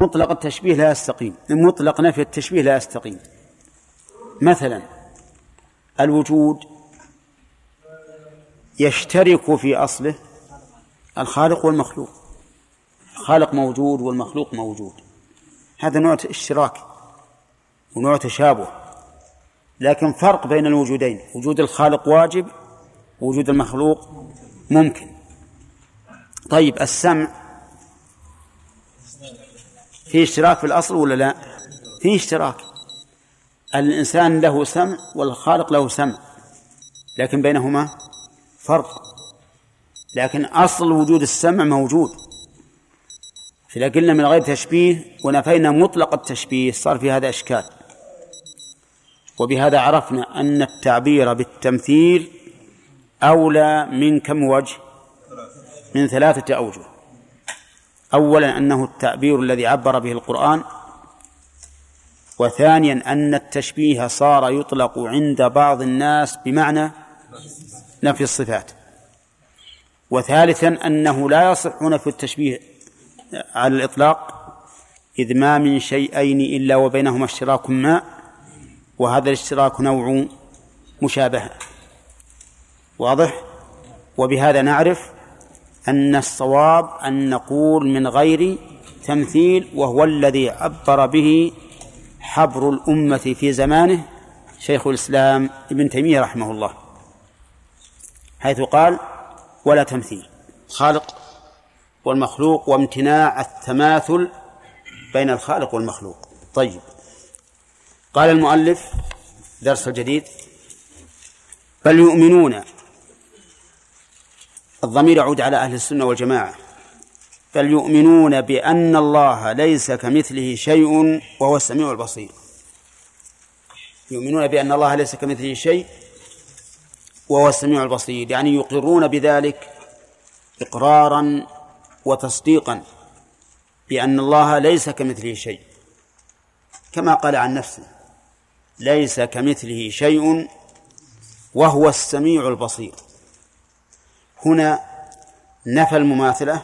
مطلق التشبيه لا يستقيم. مطلق نفي التشبيه لا يستقيم. مثلا الوجود يشترك في أصله الخالق والمخلوق. الخالق موجود والمخلوق موجود. هذا نوع اشتراك ونوع تشابه. لكن فرق بين الوجودين. وجود الخالق واجب وجود المخلوق ممكن. طيب السمع في اشتراك في الأصل ولا لا؟ في اشتراك. الإنسان له سمع والخالق له سمع لكن بينهما فرق. لكن أصل وجود السمع موجود. فإذا قلنا من غير تشبيه ونفينا مطلق التشبيه صار في هذا إشكال. وبهذا عرفنا أن التعبير بالتمثيل أولى من كم وجه؟ من ثلاثة أوجه. أولا أنه التعبير الذي عبر به القرآن وثانيا أن التشبيه صار يطلق عند بعض الناس بمعنى نفي الصفات. وثالثا أنه لا يصح نفي التشبيه على الإطلاق إذ ما من شيئين إلا وبينهما اشتراك ما وهذا الاشتراك نوع مشابهة. واضح؟ وبهذا نعرف أن الصواب أن نقول من غير تمثيل وهو الذي عبر به حبر الأمة في زمانه شيخ الإسلام ابن تيمية رحمه الله حيث قال ولا تمثيل خالق والمخلوق وامتناع التماثل بين الخالق والمخلوق. طيب قال المؤلف درس الجديد بل يؤمنون الضمير يعود على أهل السنة والجماعة. بل يؤمنون بأن الله ليس كمثله شيء وهو السميع البصير. يؤمنون بأن الله ليس كمثله شيء وهو السميع البصير. يعني يقرون بذلك إقرارا وتصديقا بأن الله ليس كمثله شيء. كما قال عن نفسه ليس كمثله شيء وهو السميع البصير. هنا نفى المماثلة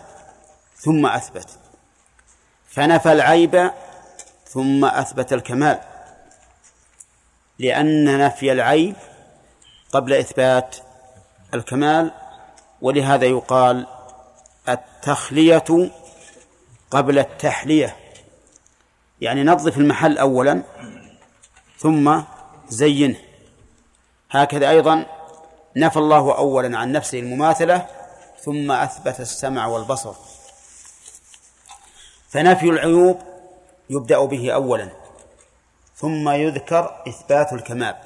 ثم أثبت. فنفى العيب ثم أثبت الكمال. لأن نفي العيب قبل إثبات الكمال ولهذا يقال التخلية قبل التحلية. يعني نظف المحل أولا ثم زينه. هكذا أيضا نفى الله أولا عن نفسه المماثلة ثم أثبت السمع والبصر. فنفي العيوب يبدأ به أولا ثم يذكر إثبات الكمال.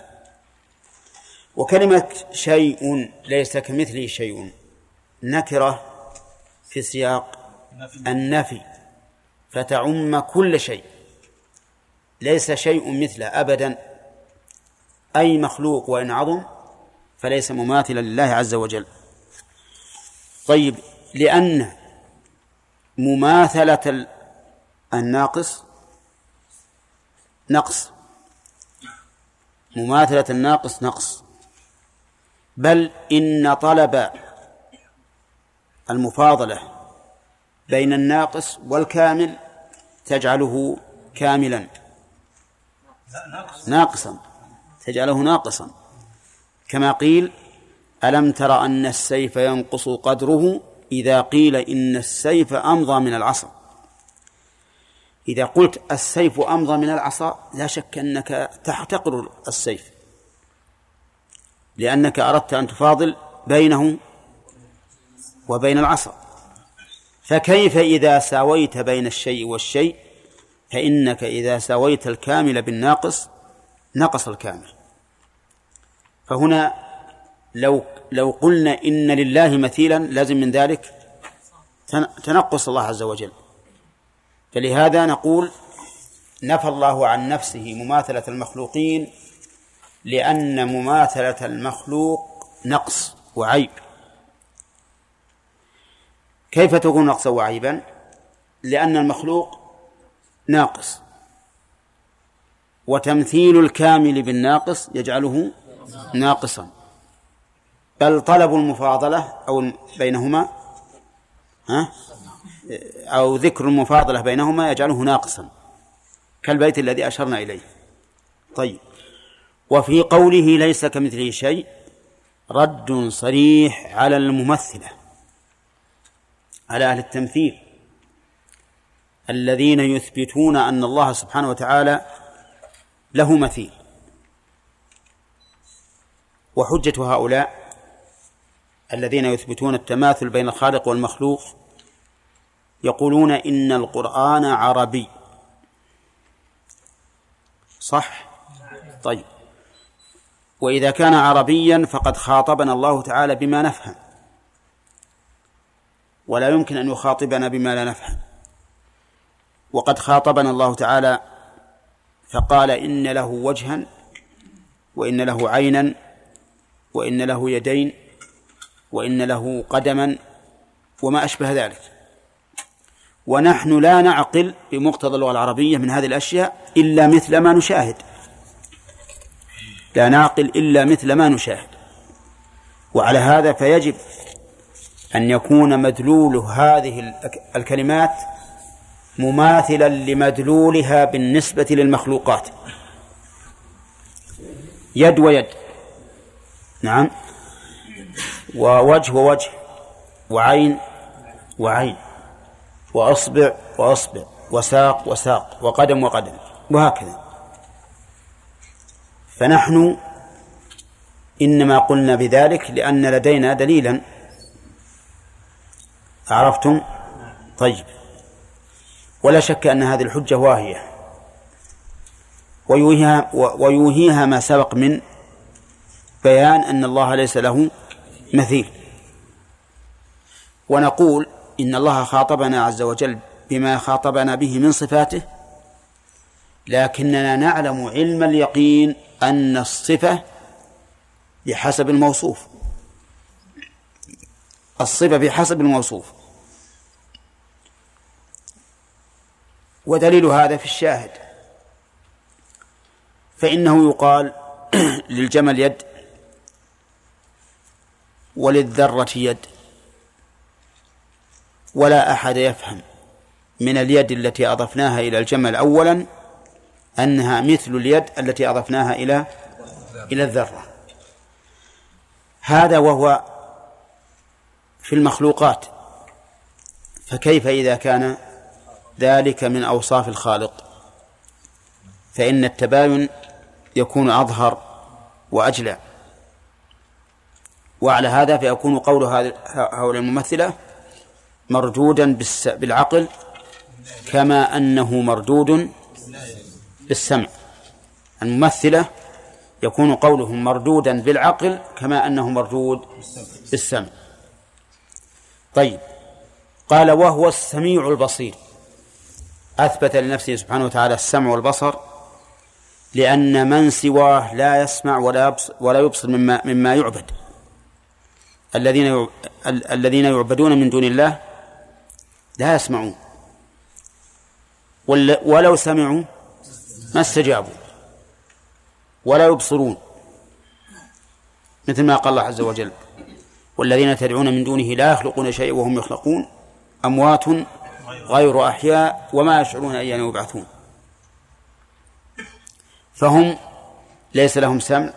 وكلمة شيء ليس كمثله شيء نكرة في سياق النفي فتعم كل شيء. ليس شيء مثله أبدا أي مخلوق وإن عظم فليس مماثلا لله عز وجل. طيب لأن مماثلة الناقص نقص. مماثلة الناقص نقص. بل إن طلب المفاضلة بين الناقص والكامل تجعله كاملا. ناقصا. تجعله ناقصا. كما قيل ألم تر أن السيف ينقص قدره؟ إذا قيل إن السيف أمضى من العصا. إذا قلت السيف أمضى من العصا لا شك أنك تحتقر السيف. لأنك أردت أن تفاضل بينه وبين العصا. فكيف إذا ساويت بين الشيء والشيء؟ فإنك إذا ساويت الكامل بالناقص نقص الكامل. فهنا لو لو قلنا إن لله مثيلا لازم من ذلك تنقص الله عز وجل. فلهذا نقول نفى الله عن نفسه مماثلة المخلوقين لأن مماثلة المخلوق نقص وعيب. كيف تكون نقصا وعيبا؟ لأن المخلوق ناقص. وتمثيل الكامل بالناقص يجعله ناقصا. بل طلب المفاضلة أو بينهما ها؟ أو ذكر المفاضلة بينهما يجعله ناقصا. كالبيت الذي أشرنا إليه. طيب. وفي قوله ليس كمثله شيء رد صريح على الممثلة على أهل التمثيل. الذين يثبتون أن الله سبحانه وتعالى له مثيل. وحجة هؤلاء الذين يثبتون التماثل بين الخالق والمخلوق يقولون إن القرآن عربي. صح؟ طيب. وإذا كان عربيا فقد خاطبنا الله تعالى بما نفهم. ولا يمكن أن يخاطبنا بما لا نفهم. وقد خاطبنا الله تعالى فقال إن له وجها وإن له عينا وإن له يدين وإن له قدما وما أشبه ذلك. ونحن لا نعقل بمقتضى اللغة العربية من هذه الأشياء إلا مثل ما نشاهد. لا نعقل إلا مثل ما نشاهد. وعلى هذا فيجب أن يكون مدلول هذه الكلمات مماثلا لمدلولها بالنسبة للمخلوقات. يد ويد. نعم. ووجه ووجه. وعين وعين. وأصبع وأصبع. وساق وساق. وقدم وقدم. وهكذا. فنحن إنما قلنا بذلك لأن لدينا دليلا. عرفتم؟ طيب. ولا شك أن هذه الحجة واهية. ويوهيها, ويوهيها ما سبق من بيان أن الله ليس له مثيل. ونقول إن الله خاطبنا عز وجل بما خاطبنا به من صفاته لكننا نعلم علم اليقين أن الصفة بحسب الموصوف. الصفة بحسب الموصوف. ودليل هذا في الشاهد. فإنه يقال للجمل يد وللذرة يد. ولا أحد يفهم من اليد التي أضفناها إلى الجمل أولا أنها مثل اليد التي أضفناها إلى إلى الذرة. هذا وهو في المخلوقات. فكيف إذا كان ذلك من أوصاف الخالق؟ فإن التباين يكون أظهر وأجلى. وعلى هذا فيكون قول هؤلاء الممثلة مردودا بالعقل كما أنه مردود بالسمع. الممثلة يكون قولهم مردودا بالعقل كما أنه مردود بالسمع. طيب. قال وهو السميع البصير. أثبت لنفسه سبحانه وتعالى السمع والبصر لأن من سواه لا يسمع ولا يبصر, ولا يبصر مما, مما يعبد. الذين الذين يعبدون من دون الله لا يسمعون. ولو سمعوا ما استجابوا. ولا يبصرون. مثل ما قال الله عز وجل والذين تدعون من دونه لا يخلقون شيئا وهم يخلقون. أموات غير أحياء وما يشعرون أيان يبعثون. فهم ليس لهم سمع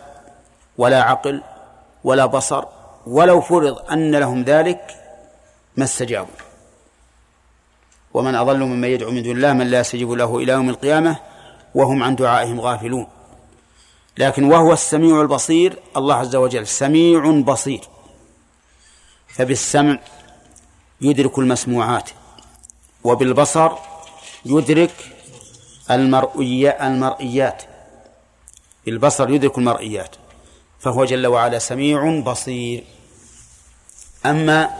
ولا عقل ولا بصر ولو فرض أن لهم ذلك ما استجابوا. ومن أضل ممن يدعو من دون الله من لا يستجيب له إلى يوم القيامة وهم عن دعائهم غافلون. لكن وهو السميع البصير الله عز وجل سميع بصير. فبالسمع يدرك المسموعات وبالبصر يدرك المرئيات. بالبصر يدرك المرئيات. فهو جل وعلا سميع بصير. أما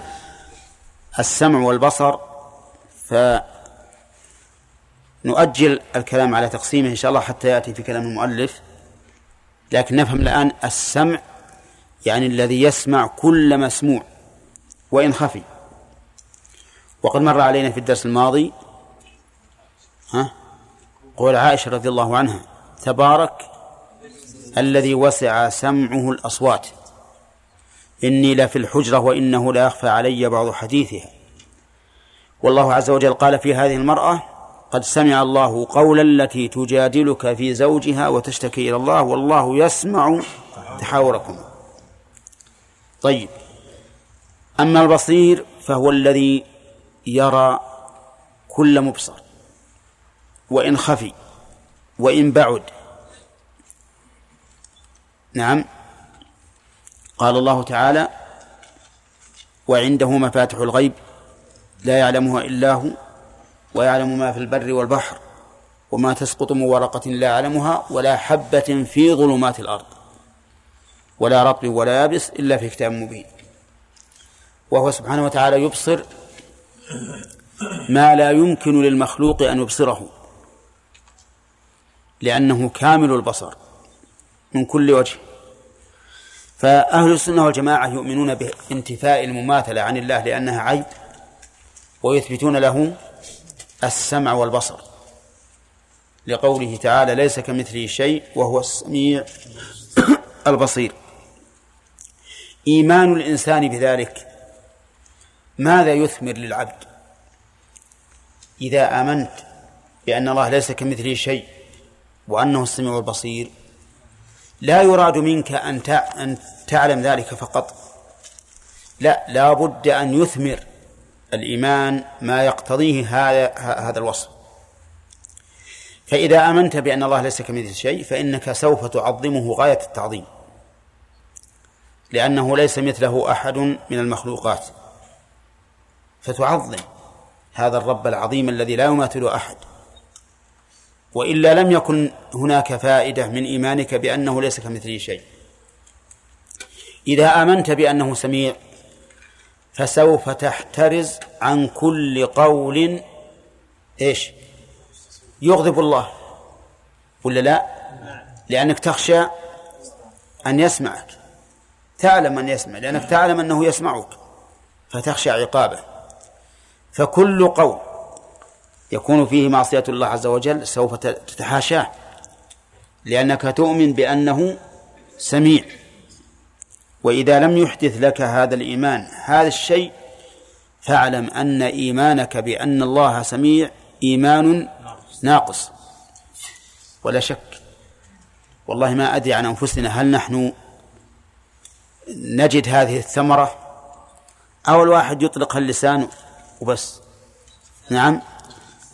السمع والبصر فنؤجل الكلام على تقسيمه إن شاء الله حتى يأتي في كلام المؤلف. لكن نفهم الآن السمع يعني الذي يسمع كل مسموع وإن خفي. وقد مر علينا في الدرس الماضي ها قول عائشة رضي الله عنها تبارك الذي وسع سمعه الأصوات. إني لفي الحجرة وإنه لا يخفى علي بعض حديثها. والله عز وجل قال في هذه المرأة قد سمع الله قول التي تجادلك في زوجها وتشتكي إلى الله والله يسمع تحاوركم. طيب أما البصير فهو الذي يرى كل مبصر وإن خفي وإن بعد نعم. قال الله تعالى وعنده مفاتح الغيب لا يعلمها إلا هو ويعلم ما في البر والبحر وما تسقط من ورقة لا يعلمها ولا حبة في ظلمات الأرض ولا رطب ولا يابس إلا في كتاب مبين. وهو سبحانه وتعالى يبصر ما لا يمكن للمخلوق أن يبصره لأنه كامل البصر. من كل وجه. فأهل السنة والجماعة يؤمنون بانتفاء المماثلة عن الله لأنها عيب ويثبتون له السمع والبصر. لقوله تعالى ليس كمثله شيء وهو السميع البصير. إيمان الإنسان بذلك ماذا يثمر للعبد؟ إذا آمنت بأن الله ليس كمثله شيء وأنه السميع البصير لا يراد منك أن أن تعلم ذلك فقط. لا لا بد أن يثمر الإيمان ما يقتضيه هذا هذا الوصف. فإذا آمنت بأن الله ليس كمثله شيء فإنك سوف تعظمه غاية التعظيم. لأنه ليس مثله أحد من المخلوقات. فتعظم هذا الرب العظيم الذي لا يماثله أحد. وإلا لم يكن هناك فائدة من إيمانك بأنه ليس كمثله شيء. إذا آمنت بأنه سميع فسوف تحترز عن كل قول إيش؟ يغضب الله. ولا لا؟ لأنك تخشى أن يسمعك. تعلم أن يسمع لأنك تعلم أنه يسمعك فتخشى عقابه. فكل قول يكون فيه معصية الله عز وجل سوف تتحاشاه. لأنك تؤمن بأنه سميع. وإذا لم يحدث لك هذا الإيمان هذا الشيء فاعلم أن إيمانك بأن الله سميع إيمان ناقص. ولا شك والله ما أدري عن أنفسنا هل نحن نجد هذه الثمرة أو الواحد يطلق اللسان وبس. نعم.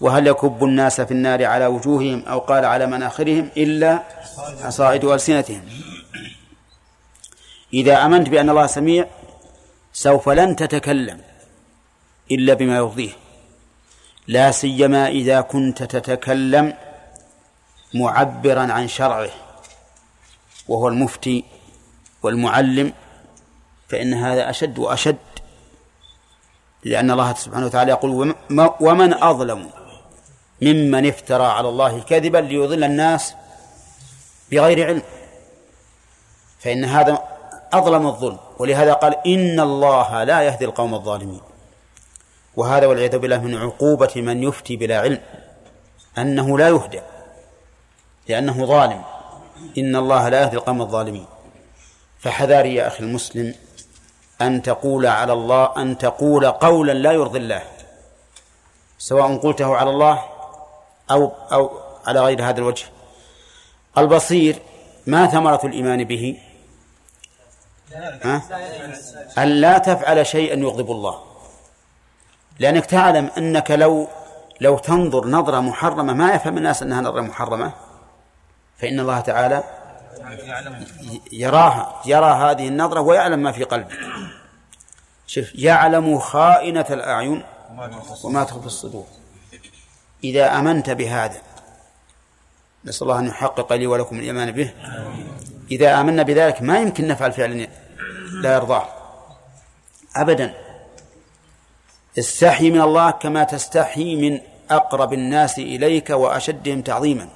وهل يكب الناس في النار على وجوههم أو قال على مناخرهم إلا حصائد ألسنتهم؟ إذا آمنت بأن الله سميع سوف لن تتكلم إلا بما يرضيه. لا سيما إذا كنت تتكلم معبرا عن شرعه وهو المفتي والمعلم فإن هذا أشد وأشد لأن الله سبحانه وتعالى يقول ومن أظلم ممن افترى على الله كذبا ليضل الناس بغير علم. فإن هذا أظلم الظلم ولهذا قال إن الله لا يهدي القوم الظالمين. وهذا والعياذ بالله من عقوبة من يفتي بلا علم أنه لا يهدى لأنه ظالم. إن الله لا يهدي القوم الظالمين. فحذاري يا أخي المسلم أن تقول على الله أن تقول قولا لا يرضي الله سواء قلته على الله أو أو على غير هذا الوجه. البصير ما ثمرة الإيمان به؟ ها؟ أن لا تفعل شيئا يغضب الله. لأنك تعلم أنك لو لو تنظر نظرة محرمة ما يفهم الناس أنها نظرة محرمة. فإن الله تعالى يراها يرى هذه النظرة ويعلم ما في قلبك شوف يعلم خائنة الأعين وما تخفي الصدور. إذا أمنت بهذا نسأل الله أن يحقق لي ولكم الإيمان به. إذا آمنا بذلك ما يمكن نفعل فعلا لا يرضاه أبدا استحي من الله كما تستحي من أقرب الناس إليك وأشدهم تعظيما.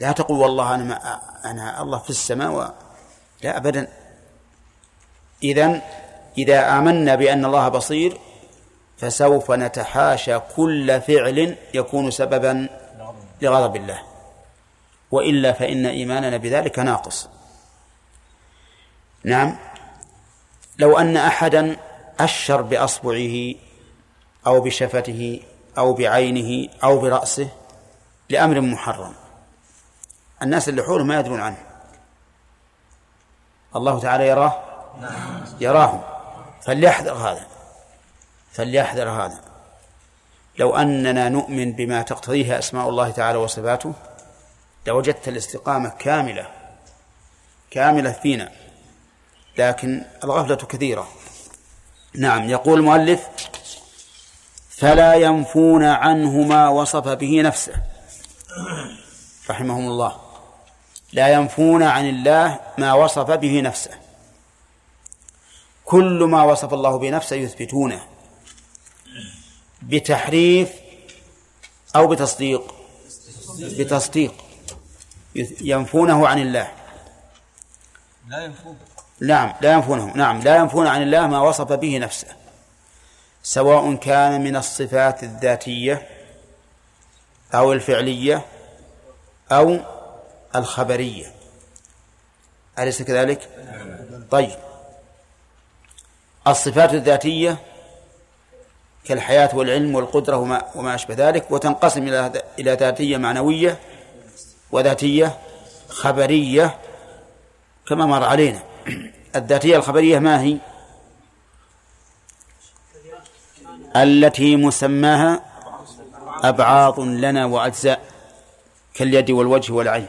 لا تقول والله أنا ما أنا الله في السماء و... لا أبدا. إذا إذا آمنا بأن الله بصير فسوف نتحاشى كل فعل يكون سببا لغضب الله. وإلا فإن إيماننا بذلك ناقص. نعم. لو أن أحدا أشر بأصبعه أو بشفته أو بعينه أو برأسه لأمر محرم. الناس اللي حوله ما يدرون عنه. الله تعالى يراه. يراهم. فليحذر هذا. فليحذر هذا. لو أننا نؤمن بما تقتضيه أسماء الله تعالى وصفاته لوجدت الاستقامة كاملة كاملة فينا لكن الغفلة كثيرة. نعم يقول المؤلف فلا ينفون عنه ما وصف به نفسه. رحمهم الله. لا ينفون عن الله ما وصف به نفسه. كل ما وصف الله بنفسه يثبتونه. بتحريف أو بتصديق. بتصديق. ينفونه عن الله. لا ينفون. نعم لا ينفونه. نعم لا ينفون عن الله ما وصف به نفسه. سواء كان من الصفات الذاتية أو الفعلية أو الخبرية. أليس كذلك؟ طيب. الصفات الذاتية كالحياة والعلم والقدرة وما, وما أشبه ذلك وتنقسم إلى إلى ذاتية معنوية وذاتية خبرية كما مر علينا. الذاتية الخبرية ما هي؟ التي مسماها أبعاض لنا وأجزاء كاليد والوجه والعين.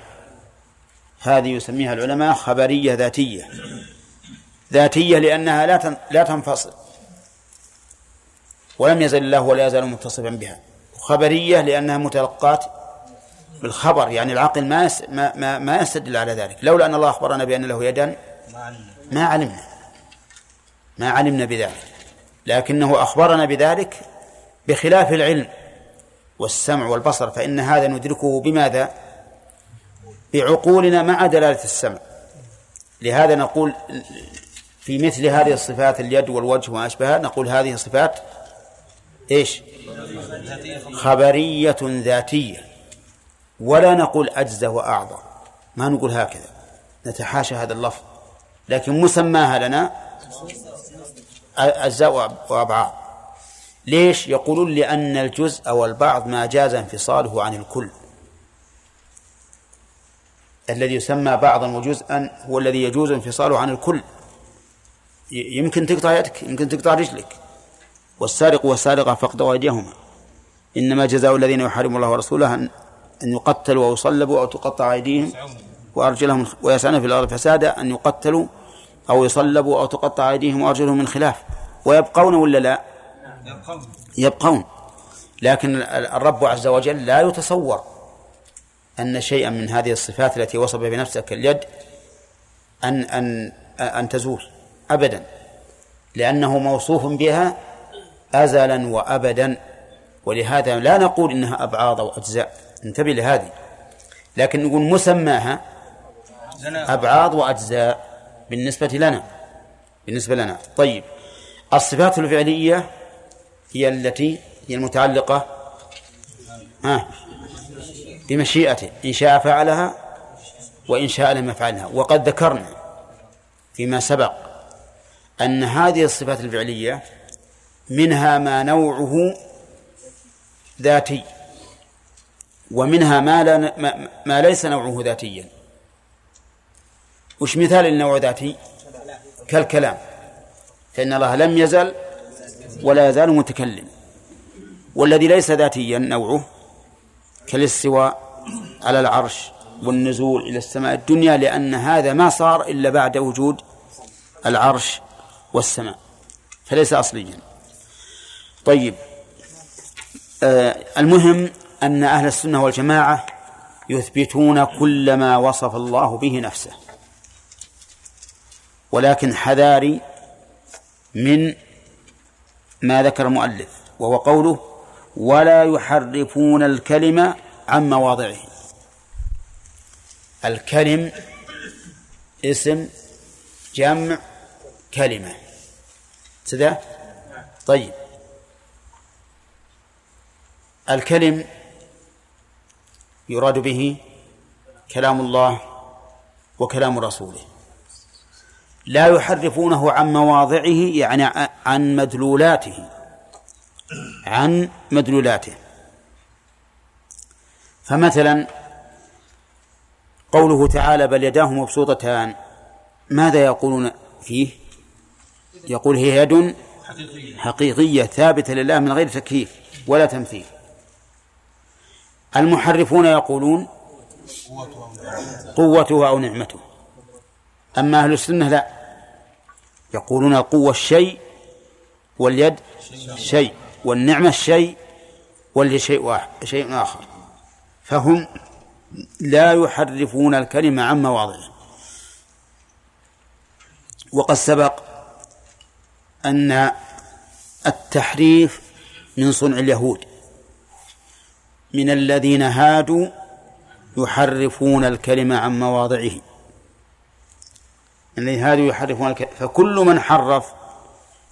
هذه يسميها العلماء خبرية ذاتية. ذاتية لأنها لا لا تنفصل. ولم يزل الله ولا يزال متصفا بها. خبرية لأنها متلقاة بالخبر يعني العقل ما ما ما, ما يستدل على ذلك. لولا أن الله أخبرنا بأن له يدا ما علمنا. ما علمنا بذلك. لكنه أخبرنا بذلك بخلاف العلم والسمع والبصر فإن هذا ندركه بماذا؟ بعقولنا مع دلالة السمع. لهذا نقول في مثل هذه الصفات اليد والوجه وما أشبهها نقول هذه صفات إيش؟ خبرية ذاتية. ولا نقول أجزى وأعظم. ما نقول هكذا. نتحاشى هذا اللفظ. لكن مسماها لنا أجزاء وأبعاد. ليش؟ يقولون لأن الجزء أو البعض ما جاز انفصاله عن الكل. الذي يسمى بعضا وجزءا هو الذي يجوز انفصاله عن الكل. يمكن تقطع يدك يمكن تقطع رجلك. والسارق والسارقة فاقطعوا أيديهما. إنما جزاء الذين يحاربون الله ورسوله أن يقتلوا أو يصلبوا أو تقطع أيديهم وأرجلهم ويسعون في الأرض فسادا أن يقتلوا أو يصلبوا أو تقطع أيديهم وأرجلهم من خلاف. ويبقون ولا لا؟ يبقون, يبقون. لكن الرب عز وجل لا يتصور أن شيئا من هذه الصفات التي وصف بنفسه كاليد أن أن أن تزول أبدا لأنه موصوف بها أزلا وأبدا. ولهذا لا نقول إنها أبعاض أو أجزاء. انتبه لهذه. لكن نقول مسماها أبعاض وأجزاء بالنسبة لنا. بالنسبة لنا. طيب. الصفات الفعلية هي التي هي المتعلقة ها بمشيئته. إن شاء فعلها وإن شاء لم يفعلها. وقد ذكرنا فيما سبق أن هذه الصفات الفعلية منها ما نوعه ذاتي ومنها ما, لا ما, ليس نوعه ذاتيا. وش مثال النوع ذاتي؟ كالكلام. فإن الله لم يزل ولا يزال متكلم. والذي ليس ذاتيا نوعه كالاستواء على العرش والنزول إلى السماء الدنيا لأن هذا ما صار إلا بعد وجود العرش والسماء. فليس أصليا. طيب. آه المهم أن أهل السنة والجماعة يثبتون كل ما وصف الله به نفسه. ولكن حذاري من ما ذكر المؤلف وهو قوله ولا يحرفون الكلمة عن مواضعه. الكلم اسم جمع كلمة. كذا طيب. الكلم يراد به كلام الله وكلام رسوله. لا يحرفونه عن مواضعه يعني عن مدلولاته. عن مدلولاته. فمثلا قوله تعالى بل يداه مبسوطتان. ماذا يقولون فيه؟ يقول هي يد حقيقية ثابتة لله من غير تكييف ولا تمثيل المحرفون يقولون قوته أو نعمته أما أهل السنة لا. يقولون القوة الشيء واليد شيء والنعمة الشيء واليد شيء شيء آخر. فهم لا يحرفون الكلمة عن مواضعه وقد سبق أن التحريف من صنع اليهود. من الذين هادوا يحرفون الكلمة عن مواضعه. الذين هادوا يحرفون الكلمة فكل من حرف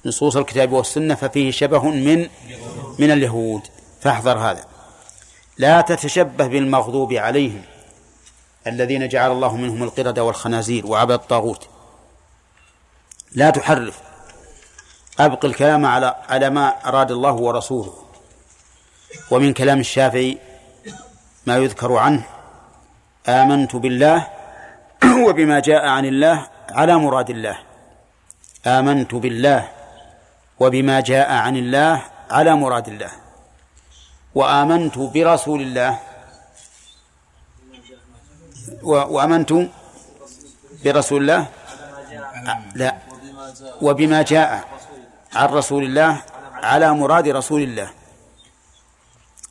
نصوص الكتاب والسنة ففيه شبه من من اليهود. فاحذر هذا. لا تتشبه بالمغضوب عليهم الذين جعل الله منهم القردة والخنازير وعبد الطاغوت. لا تحرف. أبق الكلام على على ما أراد الله ورسوله. ومن كلام الشافعي ما يذكر عنه آمنت بالله وبما جاء عن الله على مراد الله. آمنت بالله وبما جاء عن الله على مراد الله. وآمنت برسول الله. وآمنت برسول الله. لا وبما جاء عن رسول الله على مراد رسول الله.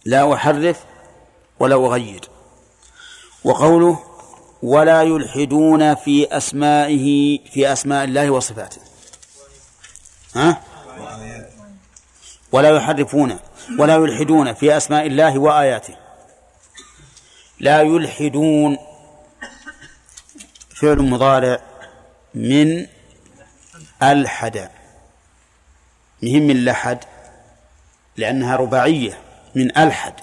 لا أحرف ولا أغير. وقوله ولا يلحدون في أسمائه في أسماء الله وصفاته. ها؟ ولا يحرفون ولا يلحدون في أسماء الله وآياته. لا يلحدون فعل مضارع من ألحد مهم من لأنها رباعية. من ألحد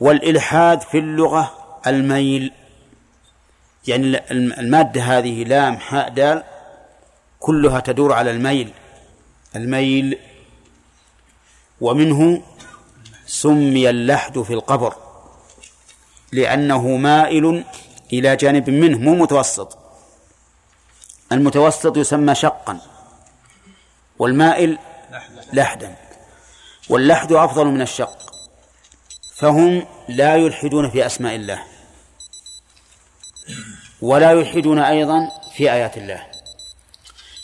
والإلحاد في اللغة الميل يعني المادة هذه لام حاء دال كلها تدور على الميل الميل ومنه سمي اللحد في القبر لأنه مائل إلى جانب منه مو متوسط. المتوسط يسمى شقا والمائل لحدا. واللحد أفضل من الشق. فهم لا يلحدون في أسماء الله. ولا يلحدون أيضا في آيات الله.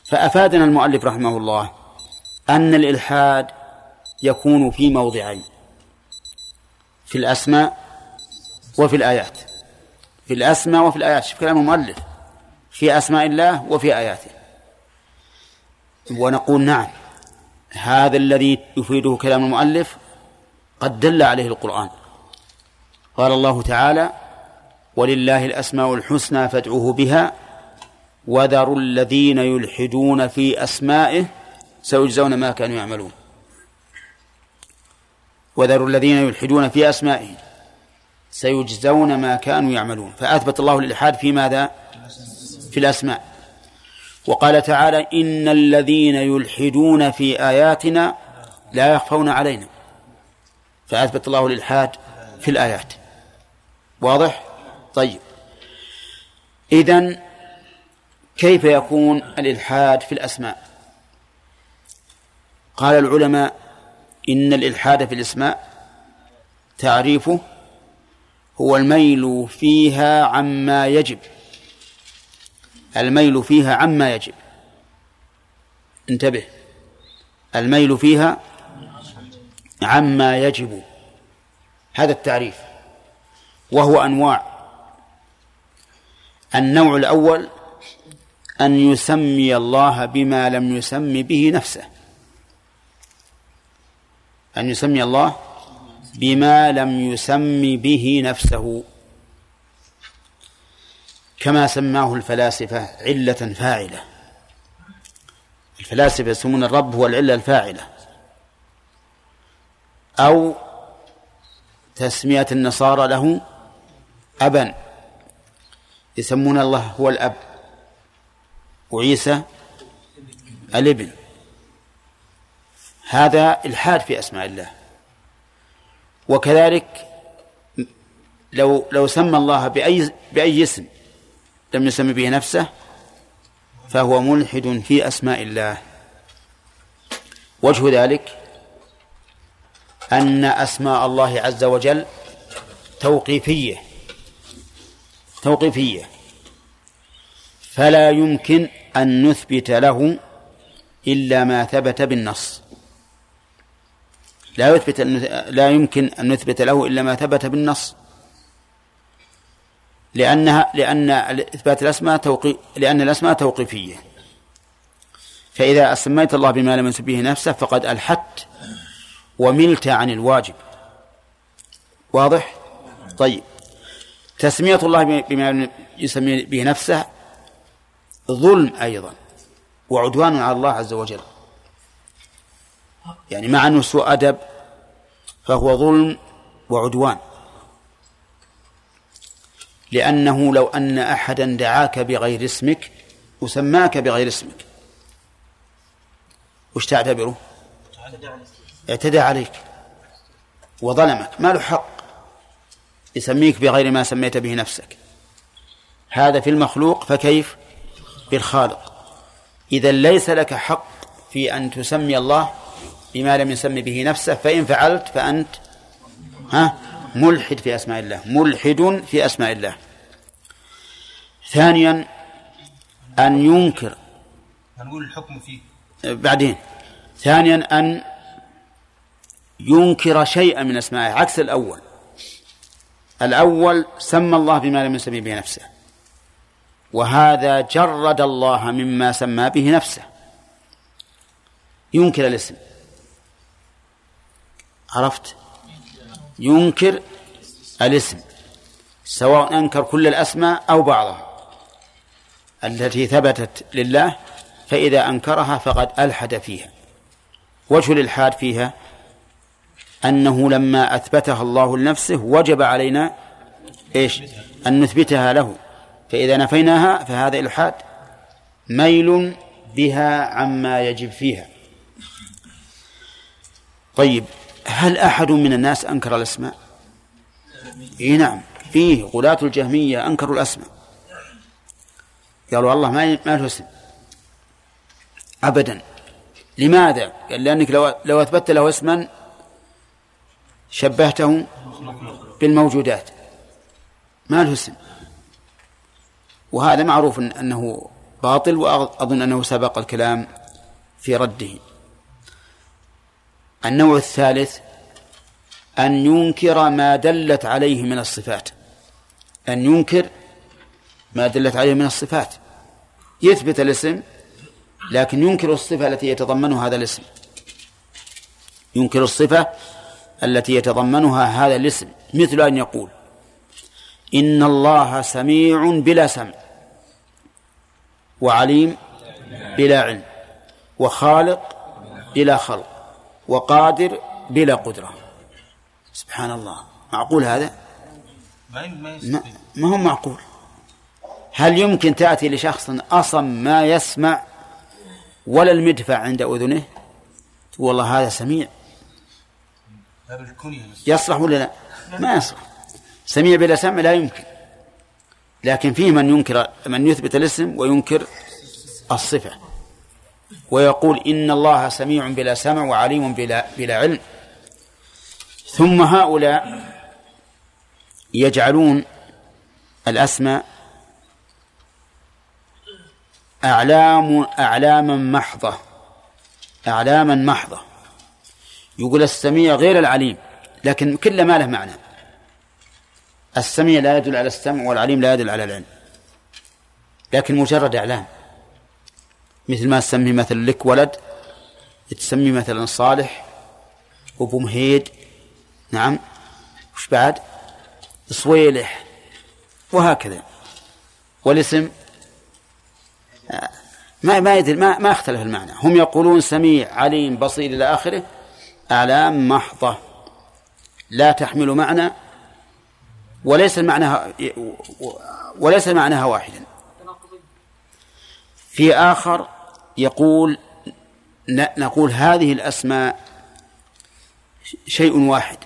فأفادنا المؤلف رحمه الله أن الإلحاد يكون في موضعين. في الأسماء وفي الآيات. في الأسماء وفي الآيات. شوف كلام المؤلف. في أسماء الله وفي آياته. ونقول نعم. هذا الذي يفيده كلام المؤلف قد دل عليه القرآن. قال الله تعالى ولله الأسماء الحسنى فادعوه بها وذروا الذين يلحدون في أسمائه سيجزون ما كانوا يعملون. وذروا الذين يلحدون في أسمائه سيجزون ما كانوا يعملون. فأثبت الله الإلحاد في ماذا؟ في الأسماء. وقال تعالى إن الذين يلحدون في آياتنا لا يخفون علينا. فأثبت الله الإلحاد في الآيات. واضح؟ طيب. إذن كيف يكون الإلحاد في الأسماء؟ قال العلماء إن الإلحاد في الأسماء تعريفه هو الميل فيها عما يجب. الميل فيها عما يجب. انتبه. الميل فيها عما يجب. هذا التعريف. وهو أنواع. النوع الأول أن يسمي الله بما لم يسم به نفسه. أن يسمي الله بما لم يسم به نفسه. كما سماه الفلاسفة علة فاعلة. الفلاسفة يسمون الرب هو العلة الفاعلة. أو تسمية النصارى له أبا. يسمون الله هو الأب. وعيسى الابن. هذا إلحاد في أسماء الله. وكذلك لو لو سمى الله بأي بأي اسم. لم يسمي به نفسه فهو ملحد في أسماء الله. وجه ذلك أن أسماء الله عز وجل توقيفية توقيفية. فلا يمكن أن نثبت له إلا ما ثبت بالنص. لا يثبت لا يمكن أن نثبت له إلا ما ثبت بالنص. لأنها لأن إثبات الأسماء توقي لأن الأسماء توقيفية. فإذا أسميت الله بما لم يسب به نفسه فقد ألحدت وملت عن الواجب. واضح؟ طيب. تسمية الله بما يسمي به نفسه ظلم أيضا وعدوان على الله عز وجل. يعني مع أنه سوء أدب فهو ظلم وعدوان. لأنه لو أن أحدا دعاك بغير اسمك وسماك بغير اسمك. وش تعتبره؟ اعتدى عليك وظلمك. ما له حق يسميك بغير ما سميت به نفسك. هذا في المخلوق فكيف؟ بالخالق إذا ليس لك حق في أن تسمي الله بما لم يسمي به نفسه فإن فعلت فأنت ها؟ ملحد في أسماء الله ملحد في أسماء الله. ثانيا أن ينكر. هنقول الحكم فيه. بعدين. ثانيا أن ينكر شيئا من أسمائه عكس الأول. الأول سمى الله بما لم يسمي به نفسه. وهذا جرد الله مما سمى به نفسه. ينكر الاسم. عرفت؟ ينكر الاسم سواء أنكر كل الأسماء أو بعضها. التي ثبتت لله فإذا أنكرها فقد ألحد فيها. وجه الإلحاد فيها أنه لما أثبتها الله لنفسه وجب علينا إيش؟ أن نثبتها له. فإذا نفيناها فهذا إلحاد ميل بها عما يجب فيها. طيب هل أحد من الناس أنكر الأسماء؟ إيه نعم فيه غلاة الجهمية أنكروا الأسماء. قالوا الله ما ما له اسم. أبدا. لماذا؟ قال لأنك لو لو أثبت له اسما شبهته بالموجودات. ما له اسم. وهذا معروف أنه باطل وأظن أنه سبق الكلام في رده. النوع الثالث أن ينكر ما دلت عليه من الصفات. أن ينكر ما دلت عليه من الصفات. يثبت الاسم لكن ينكر الصفة التي يتضمنها هذا الاسم. ينكر الصفة التي يتضمنها هذا الاسم مثل أن يقول إن الله سميع بلا سمع وعليم بلا علم وخالق بلا خلق. وقادر بلا قدرة. سبحان الله. معقول هذا؟ ما, هو معقول؟ هل يمكن تأتي لشخص أصم ما يسمع ولا المدفع عند أذنه؟ تقول والله هذا سميع. يصلح ولا لا؟ ما يصلح. سميع بلا سمع لا يمكن. لكن فيه من ينكر من يثبت الاسم وينكر الصفة. ويقول إن الله سميع بلا سمع وعليم بلا بلا علم. ثم هؤلاء يجعلون الأسماء أعلام أعلاما محضة. أعلاما محضة. يقول السميع غير العليم لكن كل ما له معنى. السميع لا يدل على السمع والعليم لا يدل على العلم لكن مجرد إعلام. مثل ما تسمي مثلا لك ولد تسمي مثلا صالح وابو مهيد نعم وش بعد؟ صويلح وهكذا. والاسم ما ما يدري ما ما اختلف المعنى. هم يقولون سميع عليم بصير إلى آخره. أعلام محضة. لا تحمل معنى وليس معناها وليس معناها واحدا. في آخر يقول نقول هذه الأسماء شيء واحد.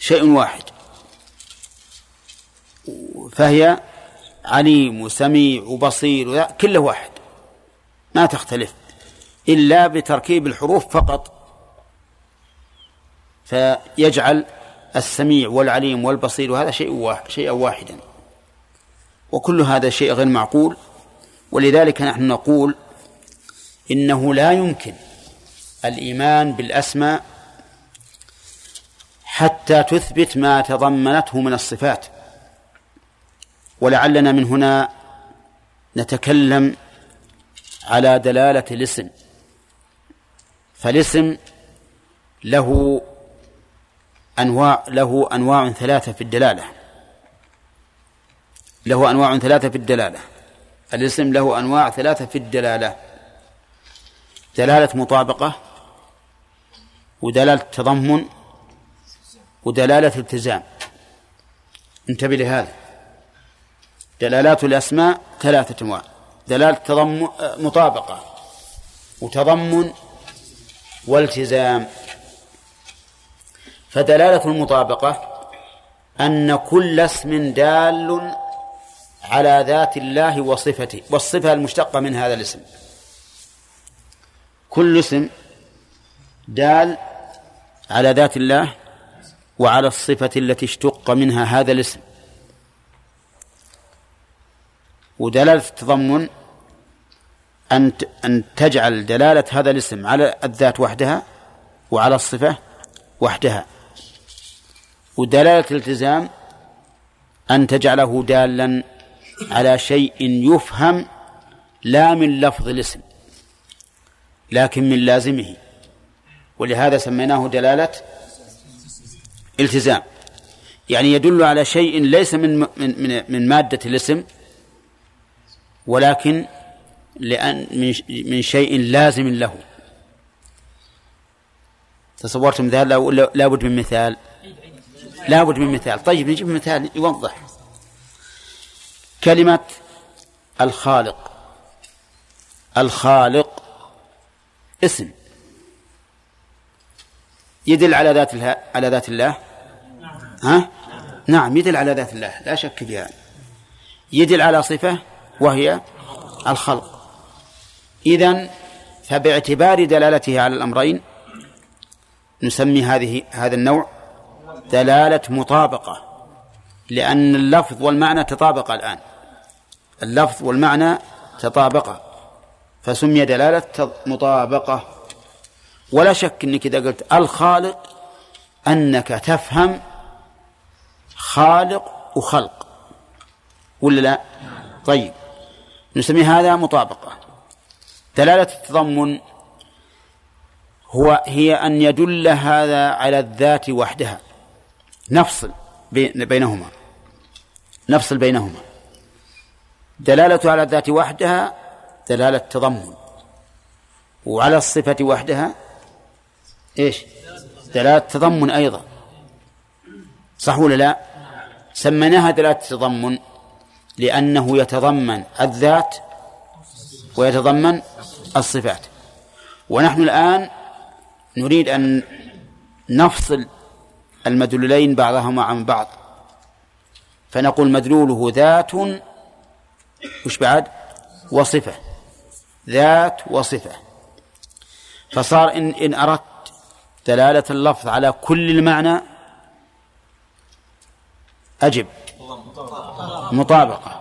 شيء واحد. فهي عليم وسميع وبصير كله واحد. ما تختلف. إلا بتركيب الحروف فقط. فيجعل السميع والعليم والبصير وهذا شيء واحد شيئا واحدا. وكل هذا شيء غير معقول. ولذلك نحن نقول إنه لا يمكن الإيمان بالأسماء حتى تثبت ما تضمنته من الصفات. ولعلنا من هنا نتكلم على دلالة الاسم. فالاسم له أنواع له أنواع ثلاثة في الدلالة. له أنواع ثلاثة في الدلالة. الاسم له أنواع ثلاثة في الدلالة. دلالة مطابقة ودلالة تضمن ودلالة التزام. انتبه لهذا. دلالات الأسماء ثلاثة أنواع. دلالة تضمن مطابقة وتضمن والتزام. فدلالة المطابقة أن كل اسم دال على ذات الله وصفته والصفة المشتقة من هذا الاسم. كل اسم دال على ذات الله وعلى الصفة التي اشتق منها هذا الاسم. ودلالة التضمن أن أن تجعل دلالة هذا الاسم على الذات وحدها وعلى الصفة وحدها. ودلالة الالتزام أن تجعله دالا على شيء يفهم لا من لفظ الاسم لكن من لازمه. ولهذا سميناه دلالة التزام. يعني يدل على شيء ليس من من من مادة الاسم ولكن لأن من من شيء لازم له. تصورتم ذلك لابد من مثال. لابد من مثال. طيب نجيب مثال يوضح. كلمة الخالق. الخالق اسم. يدل على ذات الله على ذات الله؟ ها؟ نعم يدل على ذات الله لا شك فيها. يدل على صفة وهي الخلق. إذن فباعتبار دلالته على الأمرين نسمي هذه هذا النوع دلالة مطابقة. لأن اللفظ والمعنى تطابق الآن. اللفظ والمعنى تطابقا. فسمي دلالة مطابقة. ولا شك أنك إذا قلت الخالق أنك تفهم خالق وخلق. ولا لا؟ طيب. نسمي هذا مطابقة. دلالة التضمن هو هي أن يدل هذا على الذات وحدها. نفصل بينهما. نفصل بينهما. دلالة على الذات وحدها دلالة تضمن وعلى الصفة وحدها إيش؟ دلالة تضمن أيضا. صح ولا لا؟ سميناها دلالة تضمن لأنه يتضمن الذات ويتضمن الصفات. ونحن الآن نريد أن نفصل المدلولين بعضهما عن بعض. فنقول مدلوله ذات وش بعد؟ وصفة. ذات وصفة. فصار إن, إن أردت دلالة اللفظ على كل المعنى أجب. مطابقة.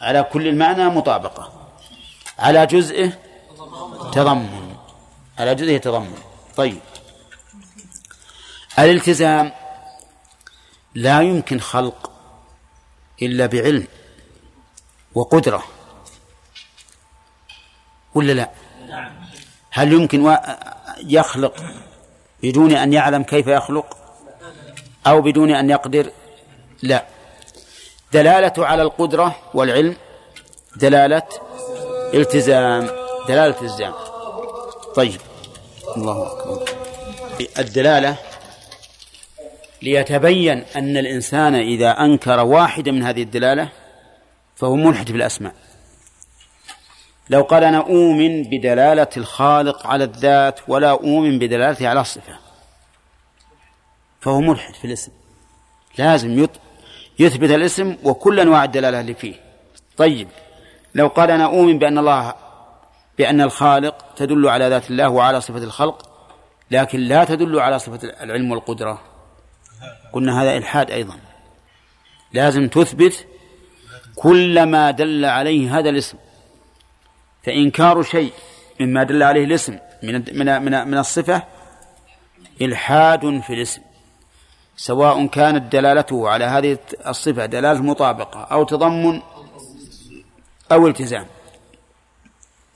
على كل المعنى مطابقة. على جزئه تضمن. على جزئه تضمن. طيب. الالتزام. لا يمكن خلق إلا بعلم وقدرة. ولا لا؟ هل يمكن يخلق بدون أن يعلم كيف يخلق؟ أو بدون أن يقدر؟ لا. دلالة على القدرة والعلم دلالة التزام دلالة التزام. طيب. الله أكبر. الدلالة ليتبين أن الإنسان إذا أنكر واحدة من هذه الدلالة فهو ملحد في الأسماء لو قال أنا أؤمن بدلالة الخالق على الذات ولا أؤمن بدلالته على الصفة فهو ملحد في الاسم. لازم يثبت الاسم وكل أنواع الدلالة اللي فيه. طيب لو قال أنا أؤمن بأن الله بأن الخالق تدل على ذات الله وعلى صفة الخلق لكن لا تدل على صفة العلم والقدرة قلنا هذا إلحاد أيضا. لازم تثبت كل ما دل عليه هذا الاسم. فإنكار شيء مما دل عليه الاسم من من من, من الصفة إلحاد في الاسم. سواء كانت دلالته على هذه الصفة دلالة مطابقة أو تضمن أو التزام.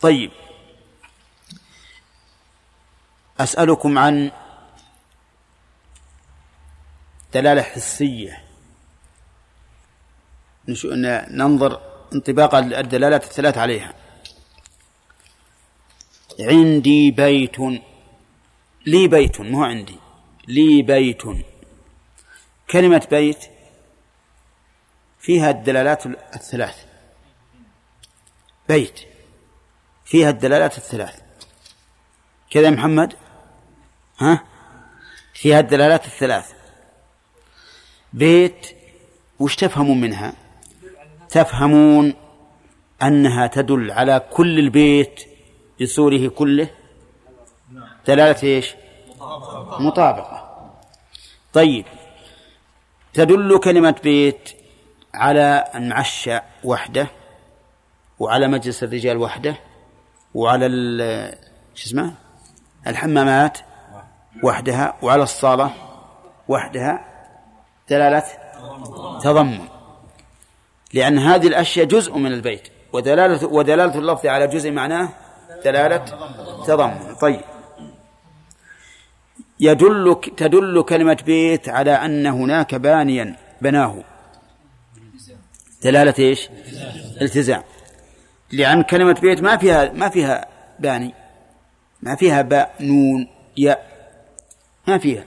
طيب. أسألكم عن دلالة حسية. ننظر انطباق الدلالات الثلاث عليها. عندي بيت. لي بيت مو عندي. لي بيت. كلمة بيت فيها الدلالات الثلاث. بيت فيها الدلالات الثلاث. كذا محمد؟ ها؟ فيها الدلالات الثلاث. بيت وش تفهمون منها؟ تفهمون أنها تدل على كل البيت بسوره كله؟ دلالة إيش؟ مطابقة. طيب تدل كلمة بيت على المعشى وحده وعلى مجلس الرجال وحده وعلى شو اسمه؟ الحمامات وحدها وعلى الصالة وحدها. دلالة تضمن. لأن هذه الأشياء جزء من البيت. ودلالة ودلالة اللفظ على جزء معناه دلالة تضمن. طيب. يدل تدل كلمة بيت على أن هناك بانيا بناه. دلالة إيش؟ التزام. لأن كلمة بيت ما فيها ما فيها باني. ما فيها باء نون ياء. ما فيها.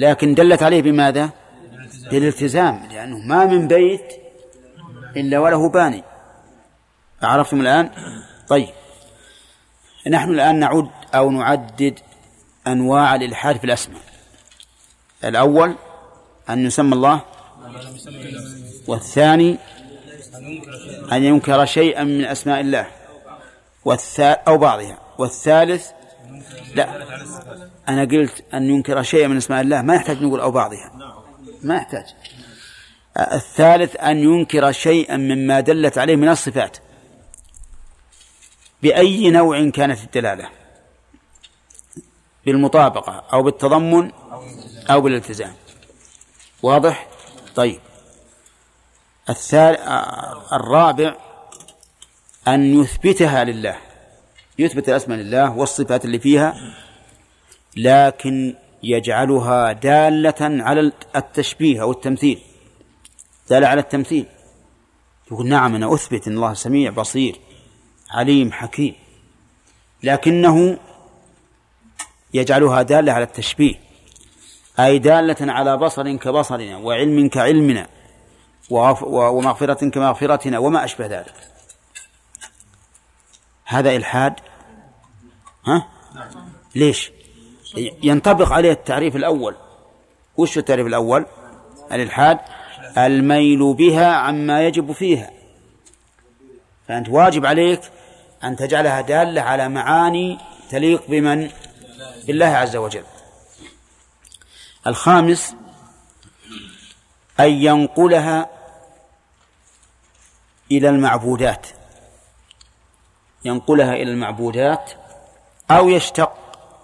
لكن دلت عليه بماذا؟ بالالتزام لأنه ما من بيت إلا وله باني عرفتم الآن؟ طيب نحن الآن نعد أو نعدد أنواع الإلحاد في الأسماء الأول أن يسمى الله والثاني أن ينكر شيئا من أسماء الله والثالث أو بعضها والثالث لا. أنا قلت أن ينكر شيئا من أسماء الله ما يحتاج نقول أو بعضها. ما يحتاج. الثالث أن ينكر شيئا مما دلت عليه من الصفات. بأي نوع كانت الدلالة؟ بالمطابقة أو بالتضمن أو بالالتزام. واضح؟ طيب. الثالث الرابع أن يثبتها لله. يثبت الأسماء لله والصفات اللي فيها لكن يجعلها دالة على التشبيه أو التمثيل. دالة على التمثيل. يقول نعم أنا أثبت أن الله سميع بصير عليم حكيم. لكنه يجعلها دالة على التشبيه. أي دالة على بصر كبصرنا وعلم كعلمنا ومغفرة كمغفرتنا وما أشبه ذلك. هذا إلحاد؟ ها؟ ليش؟ ينطبق عليه التعريف الأول. وش التعريف الأول؟ الإلحاد. الميل بها عما يجب فيها. فأنت واجب عليك أن تجعلها دالة على معاني تليق بمن؟ بالله عز وجل. الخامس أن ينقلها إلى المعبودات. ينقلها إلى المعبودات أو يشتق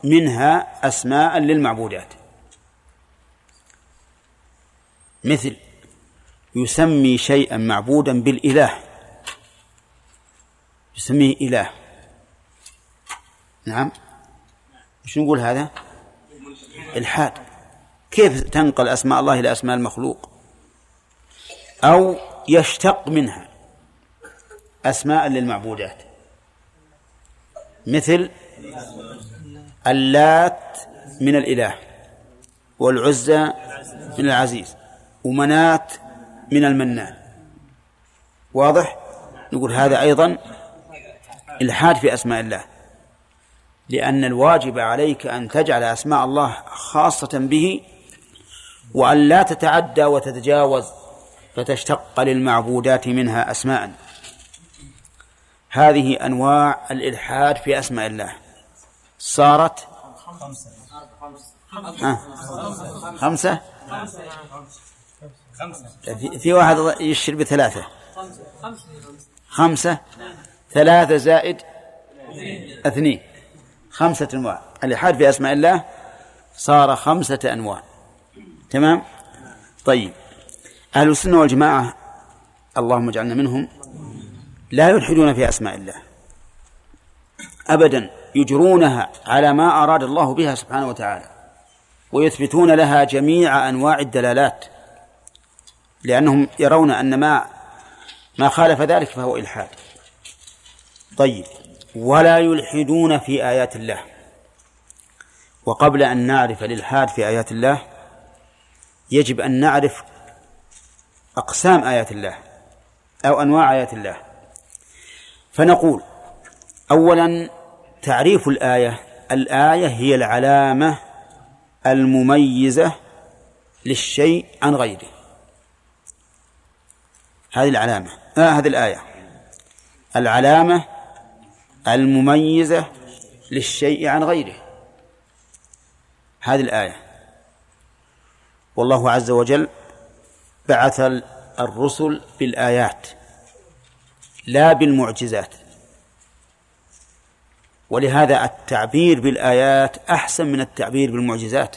منها أسماء للمعبودات. مثل يسمي شيئا معبودا بالإله. يسميه إله. نعم. شو نقول هذا؟ إلحاد. كيف تنقل أسماء الله إلى أسماء المخلوق؟ أو يشتق منها أسماء للمعبودات. مثل اللات من الإله والعزى من العزيز ومنات من المنان. واضح؟ نقول هذا أيضا إلحاد في أسماء الله. لأن الواجب عليك أن تجعل أسماء الله خاصة به وأن لا تتعدى وتتجاوز فتشتق للمعبودات منها أسماء. هذه أنواع الإلحاد في أسماء الله. صارت؟ خمسة خمسة؟ في واحد يشر بثلاثة. خمسة؟ ثلاثة زائد اثنين. خمسة أنواع. الإلحاد في أسماء الله صار خمسة أنواع. تمام؟ طيب. أهل السنة والجماعة اللهم اجعلنا منهم. لا يلحدون في أسماء الله. أبدا يجرونها على ما أراد الله بها سبحانه وتعالى ويثبتون لها جميع أنواع الدلالات لأنهم يرون أن ما ما خالف ذلك فهو إلحاد. طيب ولا يلحدون في آيات الله. وقبل أن نعرف الإلحاد في آيات الله يجب أن نعرف أقسام آيات الله أو أنواع آيات الله. فنقول أولا تعريف الآية. الآية هي العلامة المميزة للشيء عن غيره. هذه العلامة. آه هذه الآية. العلامة المميزة للشيء عن غيره. هذه الآية. والله عز وجل بعث الرسل بالآيات. لا بالمعجزات. ولهذا التعبير بالآيات أحسن من التعبير بالمعجزات.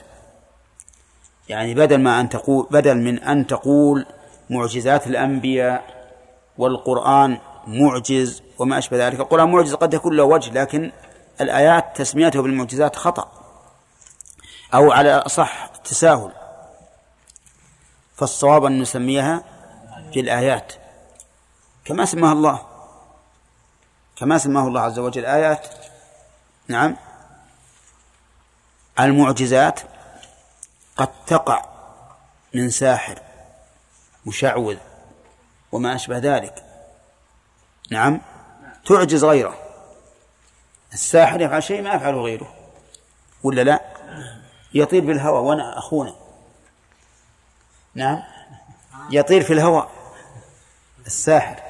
يعني بدل ما أن تقول بدل من أن تقول معجزات الأنبياء والقرآن معجز وما أشبه ذلك القرآن معجز قد يكون له وجه لكن الآيات تسميته بالمعجزات خطأ أو على صح تساهل. فالصواب أن نسميها بالآيات. كما سماها الله. كما سماه الله عز وجل. آيات نعم المعجزات قد تقع من ساحر مشعوذ وما أشبه ذلك. نعم تعجز غيره. الساحر يفعل شيء ما يفعله غيره. ولا لا؟ يطير بالهواء وأنا أخونا. نعم يطير في الهواء الساحر.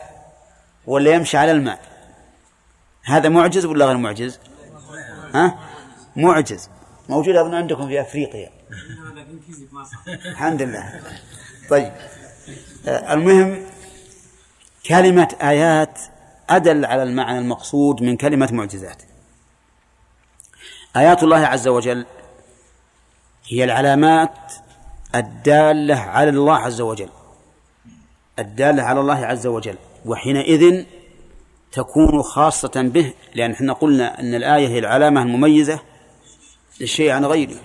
ولا يمشي على الماء. هذا معجز ولا غير معجز؟ ها؟ معجز. موجود أظن عندكم في أفريقيا. الحمد لله. طيب. آه، المهم كلمة آيات أدل على المعنى المقصود من كلمة معجزات. آيات الله عز وجل هي العلامات الدالة على الله عز وجل. الدالة على الله عز وجل. وحينئذ تكون خاصة به لأن إحنا قلنا أن الآية هي العلامة المميزة للشيء عن غيره.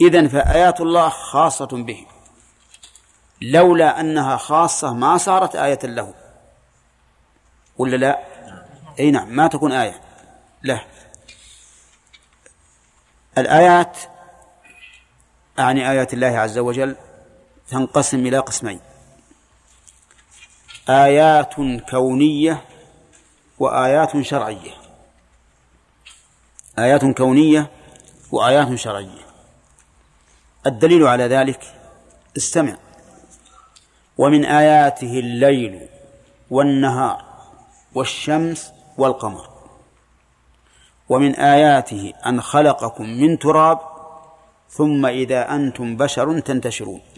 إذن فآيات الله خاصة به. لولا أنها خاصة ما صارت آية له. ولا لا؟ أي نعم ما تكون آية له. الآيات أعني آيات الله عز وجل تنقسم إلى قسمين. آيات كونية وآيات شرعية. آيات كونية وآيات شرعية. الدليل على ذلك استمع. ومن آياته الليل والنهار والشمس والقمر. ومن آياته أن خلقكم من تراب ثم إذا أنتم بشر تنتشرون.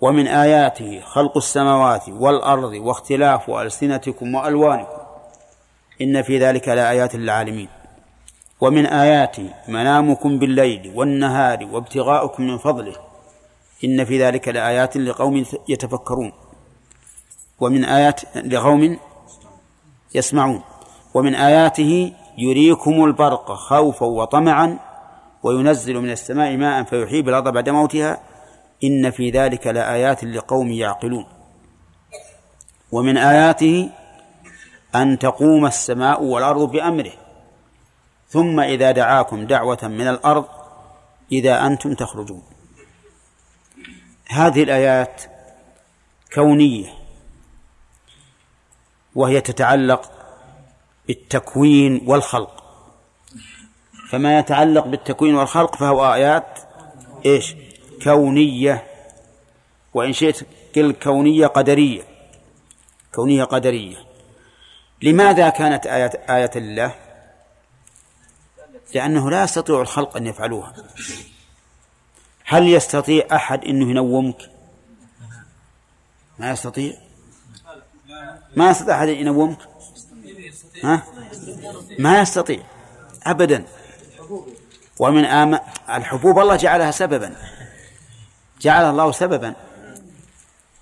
ومن آياته خلق السماوات والأرض واختلاف ألسنتكم وألوانكم. إن في ذلك لآيات للعالمين. ومن آياته منامكم بالليل والنهار وابتغاؤكم من فضله. إن في ذلك لآيات لقوم يتفكرون. ومن آيات لقوم يسمعون. ومن آياته يريكم البرق خوفا وطمعا وينزل من السماء ماء فيحيي الأرض بعد موتها. إن في ذلك لآيات لقوم يعقلون. ومن آياته أن تقوم السماء والأرض بأمره. ثم إذا دعاكم دعوة من الأرض إذا أنتم تخرجون. هذه الآيات كونية وهي تتعلق بالتكوين والخلق. فما يتعلق بالتكوين والخلق فهو آيات إيش؟ كونية وإن شئت قل كونية قدرية كونية قدرية. لماذا كانت آية آية الله؟ لأنه لا يستطيع الخلق أن يفعلوها. هل يستطيع أحد أنه ينومك؟ ما يستطيع؟ ما يستطيع أحد أن ينومك؟ ها؟ ما يستطيع أبدا. ومن آم الحبوب الله جعلها سببا. جعلها الله سببا.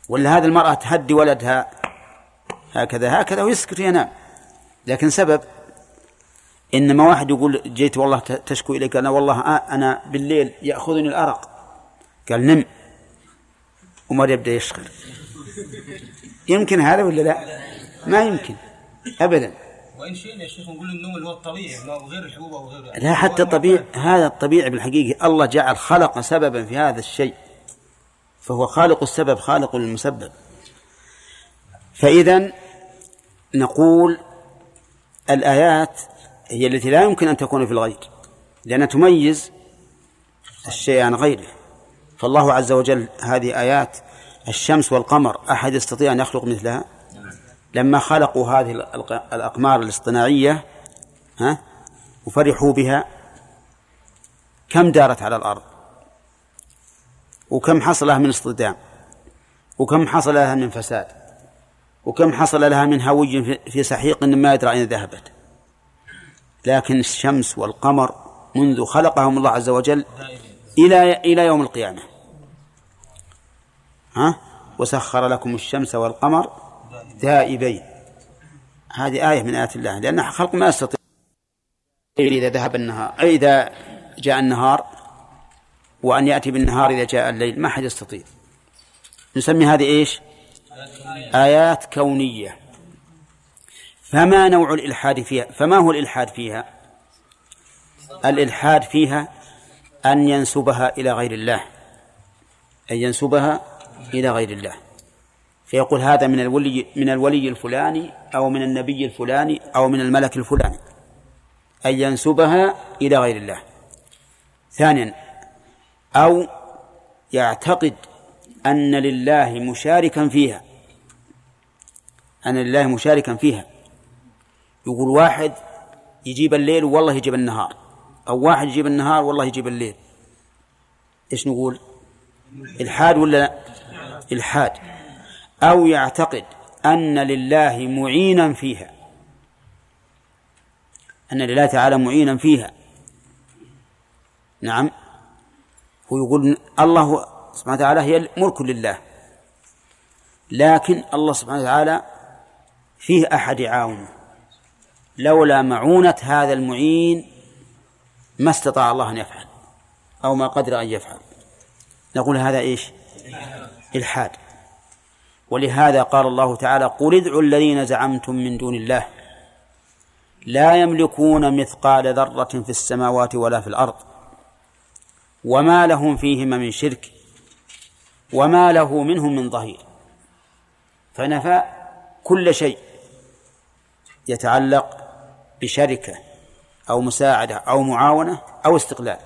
ولا هذه المرأة تهدي ولدها هكذا هكذا ويسكت ينام لكن سبب إنما واحد يقول جيت والله تشكو إليك أنا والله أنا بالليل يأخذني الأرق. قال نم. ومر يبدأ يشخر يمكن هذا ولا لا؟ ما يمكن. أبدا. وإن شئنا يا شيخ نقول النوم اللي هو الطبيعي وغير الحبوب أو غيره لا حتى الطبيعي هذا الطبيعي بالحقيقة. الله جعل خلق سببا في هذا الشيء. فهو خالق السبب خالق المسبب. فإذا نقول الآيات هي التي لا يمكن أن تكون في الغير لأنها تميز الشيء عن غيره. فالله عز وجل هذه آيات الشمس والقمر أحد يستطيع أن يخلق مثلها؟ لما خلقوا هذه الأقمار الاصطناعية ها وفرحوا بها كم دارت على الأرض؟ وكم حصل لها من اصطدام وكم حصل لها من فساد وكم حصل لها من هوي في سحيق ما يدرى أين ذهبت. لكن الشمس والقمر منذ خلقهم الله عز وجل إلى إلى يوم القيامة. ها؟ وسخر لكم الشمس والقمر دائبين هذه آية من آيات الله لأن خلق ما يستطيع إذا ذهب النهار إذا جاء النهار وأن يأتي بالنهار إذا جاء الليل ما حد يستطيع. نسمي هذه إيش؟ آيات كونية. فما نوع الإلحاد فيها؟ فما هو الإلحاد فيها؟ الإلحاد فيها أن ينسبها إلى غير الله. أن ينسبها إلى غير الله. فيقول هذا من الولي من الولي الفلاني أو من النبي الفلاني أو من الملك الفلاني. أن ينسبها إلى غير الله. ثانيا أو يعتقد أن لله مشاركا فيها أن لله مشاركا فيها. يقول واحد يجيب الليل والله يجيب النهار أو واحد يجيب النهار والله يجيب الليل. إيش نقول؟ إلحاد ولا لا؟ إلحاد. أو يعتقد أن لله معينا فيها أن لله تعالى معينا فيها. نعم. هو يقول الله سبحانه وتعالى هي ملك لله. لكن الله سبحانه وتعالى فيه أحد يعاونه لولا معونة هذا المعين ما استطاع الله أن يفعل أو ما قدر أن يفعل. نقول هذا إيش؟ إلحاد. ولهذا قال الله تعالى قل ادعوا الذين زعمتم من دون الله لا يملكون مثقال ذرة في السماوات ولا في الأرض. وما لهم فيهما من شرك وما له منهم من ظهير. فنفى كل شيء يتعلق بشركة أو مساعدة أو معاونة أو استقلال.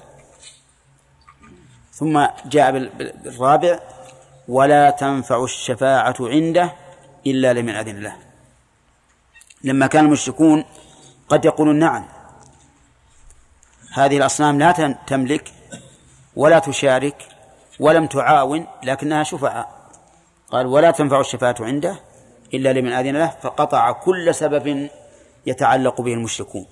ثم جاء بالرابع ولا تنفع الشفاعة عنده إلا لمن أذن له. لما كان المشركون قد يقولون نعم هذه الأصنام لا تملك ولا تشارك ولم تعاون لكنها شفعاء. قال ولا تنفع الشفاعة عنده إلا لمن أذن له فقطع كل سبب يتعلق به المشركون.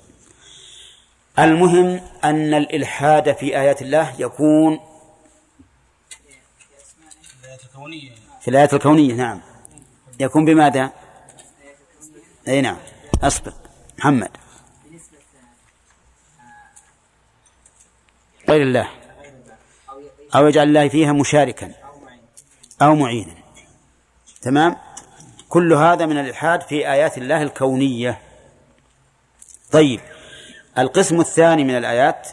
المهم أن الإلحاد في آيات الله يكون في الآيات الكونية نعم. يكون بماذا؟ أي نعم. أصبر. محمد. غير الله. أو يجعل الله فيها مشاركا أو معينا. تمام؟ كل هذا من الإلحاد في آيات الله الكونية. طيب القسم الثاني من الآيات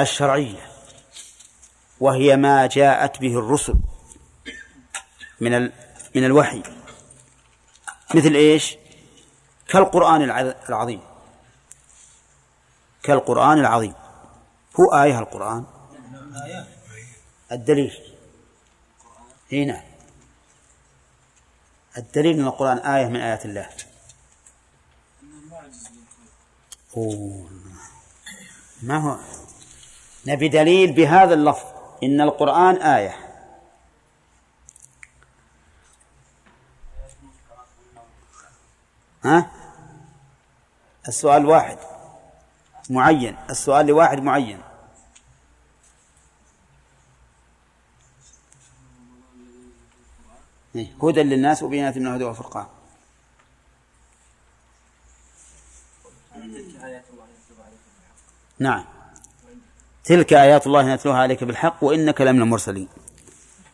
الشرعية وهي ما جاءت به الرسل من من الوحي. مثل إيش؟ كالقرآن العظيم. كالقرآن العظيم. هو آية القرآن. الدليل. هنا الدليل أن القرآن آية من آيات الله. أوه. ما هو؟ نبي دليل بهذا اللفظ. إن القرآن آية. ها؟ السؤال واحد. معين. السؤال لواحد معين. هدى للناس وبينات من الهدى والفرقان. نعم. تلك آيات الله نتلوها عليك بالحق وإنك لمن المرسلين.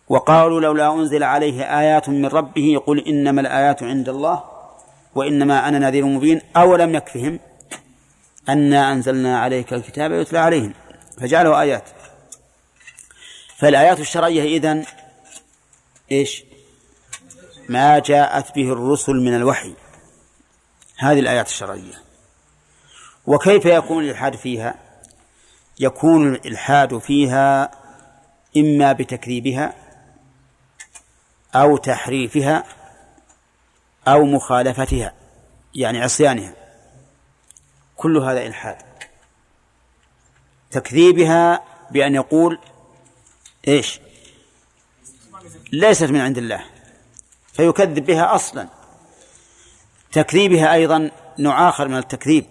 وقالوا لولا أنزل عليه آيات من ربه يقول إنما الآيات عند الله وإنما أنا نذير مبين. أولم يكفهم أنا أنزلنا عليك الكتاب يتلى عليهم. فجعله آيات. فالآيات الشرعية إذن إيش؟ ما جاءت به الرسل من الوحي. هذه الآيات الشرعية. وكيف يكون الإلحاد فيها؟ يكون الإلحاد فيها إما بتكذيبها أو تحريفها أو مخالفتها يعني عصيانها. كل هذا إلحاد. تكذيبها بأن يقول إيش؟ ليست من عند الله. فيكذب بها أصلا. تكذيبها أيضا نوع آخر من التكذيب.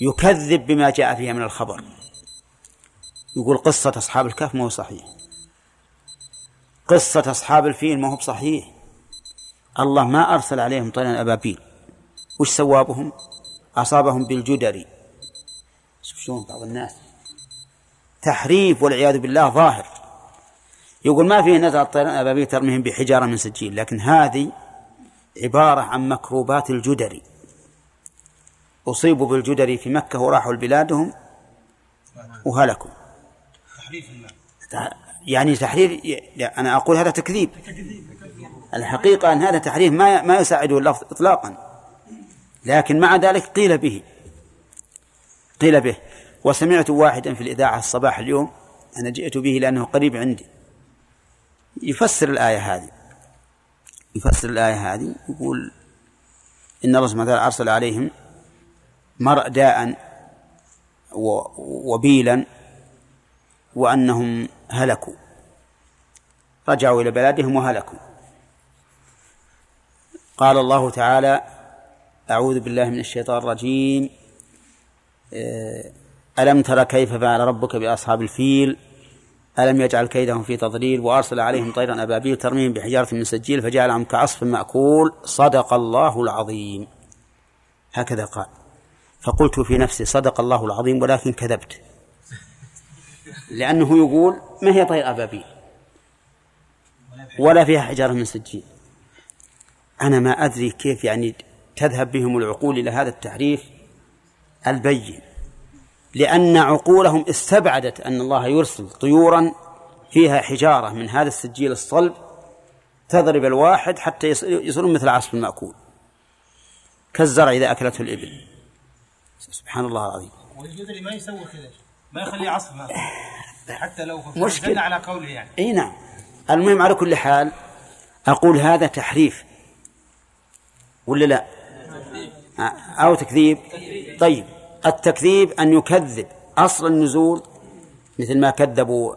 يكذب بما جاء فيها من الخبر. يقول قصة أصحاب الكهف ما هو صحيح. قصة أصحاب الفيل ما هو بصحيح. الله ما أرسل عليهم طيرا أبابيل. وش سوابهم أصابهم بالجدري. شوف شلون بعض الناس. تحريف والعياذ بالله ظاهر. يقول ما فيه نزل الطيران أبابيل ترميهم بحجارة من سجيل. لكن هذه عبارة عن مكروبات الجدري أصيبوا بالجدري في مكة وراحوا لبلادهم وهلكوا. يعني تحريف أنا أقول هذا تكذيب. الحقيقة أن هذا تحريف ما ما يساعده اللفظ إطلاقا. لكن مع ذلك قيل به. قيل به. وسمعت واحدا في الإذاعة الصباح اليوم أنا جئت به لأنه قريب عندي. يفسر الآية هذه. يفسر الآية هذه يقول إن الله سبحانه وتعالى أرسل عليهم مرء وبيلا وأنهم هلكوا. رجعوا إلى بلادهم وهلكوا. قال الله تعالى أعوذ بالله من الشيطان الرجيم. ألم تر كيف فعل ربك بأصحاب الفيل؟ ألم يجعل كيدهم في تضليل وأرسل عليهم طيرا أبابيل ترميهم بحجارة من سجيل فجعلهم كعصف مأكول. صدق الله العظيم. هكذا قال. فقلت في نفسي صدق الله العظيم ولكن كذبت. لأنه يقول ما هي طير أبابيل؟ ولا فيها حجارة من سجيل. أنا ما أدري كيف يعني تذهب بهم العقول إلى هذا التعريف البين. لأن عقولهم استبعدت أن الله يرسل طيورا فيها حجارة من هذا السجيل الصلب تضرب الواحد حتى يصيرون مثل عصف المأكول. كالزرع إذا أكلته الإبل. سبحان الله العظيم. والجدري ما يسوي كذا. ما يخليه عصف حتى لو مشكلة. على قوله يعني. إي نعم. المهم على كل حال أقول هذا تحريف. ولا لا؟ أو تكذيب. طيب. التكذيب أن يكذب أصل النزول مثل ما كذبوا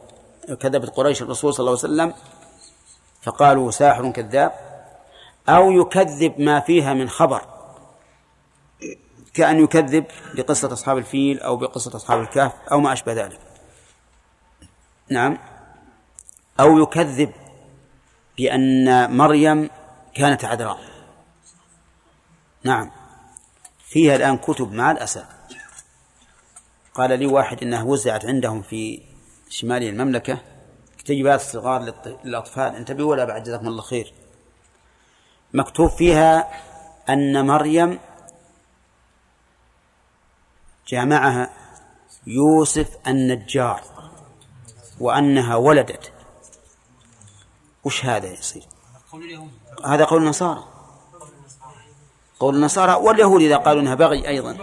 كذبت قريش الرسول صلى الله عليه وسلم فقالوا ساحر كذاب أو يكذب ما فيها من خبر كأن يكذب بقصة أصحاب الفيل أو بقصة أصحاب الكهف أو ما أشبه ذلك. نعم. أو يكذب بأن مريم كانت عذراء. نعم. فيها الآن كتب مع الأسف. قال لي واحد إنها وزعت عندهم في شمال المملكة كتيبات صغار للأطفال انتبهوا ولا بعد؟ جزاكم الله خير. مكتوب فيها أن مريم جامعها يوسف النجار وأنها ولدت. وش هذا يصير؟ هذا قول النصارى. قول النصارى واليهود إذا قالوا إنها بغي أيضا.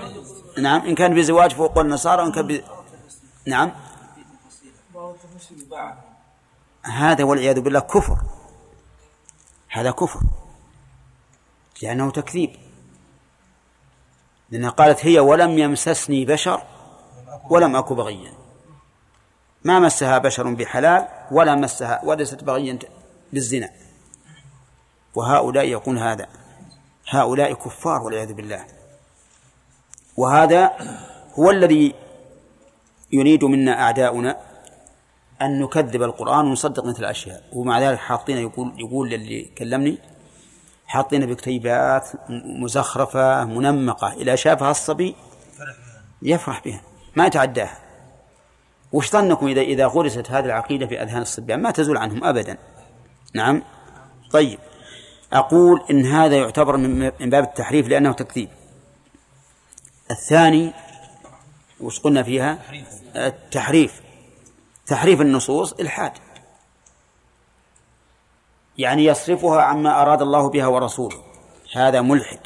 نعم إن كان بزواج فهو قول النصارى وإن كان ب... نعم. هذا والعياذ بالله كفر. هذا كفر. لأنه تكذيب. لأنها قالت هي ولم يمسسني بشر ولم أكو بغيا. ما مسها بشر بحلال ولا مسها وليست بغيا بالزنا. وهؤلاء يقول هذا. هؤلاء كفار والعياذ بالله. وهذا هو الذي يريد منا أعداؤنا أن نكذب القرآن ونصدق مثل الأشياء. ومع ذلك حاطين يقول يقول للي كلمني حاطين بكتيبات مزخرفة منمقة إذا شافها الصبي يفرح بها ما يتعداها. وش ظنكم إذا إذا غرست هذه العقيدة في أذهان الصبيان؟ ما تزول عنهم أبدا. نعم؟ طيب. أقول إن هذا يعتبر من باب التحريف لأنه تكذيب. الثاني وش قلنا فيها؟ التحريف. تحريف النصوص إلحاد. يعني يصرفها عما أراد الله بها ورسوله. هذا ملحد.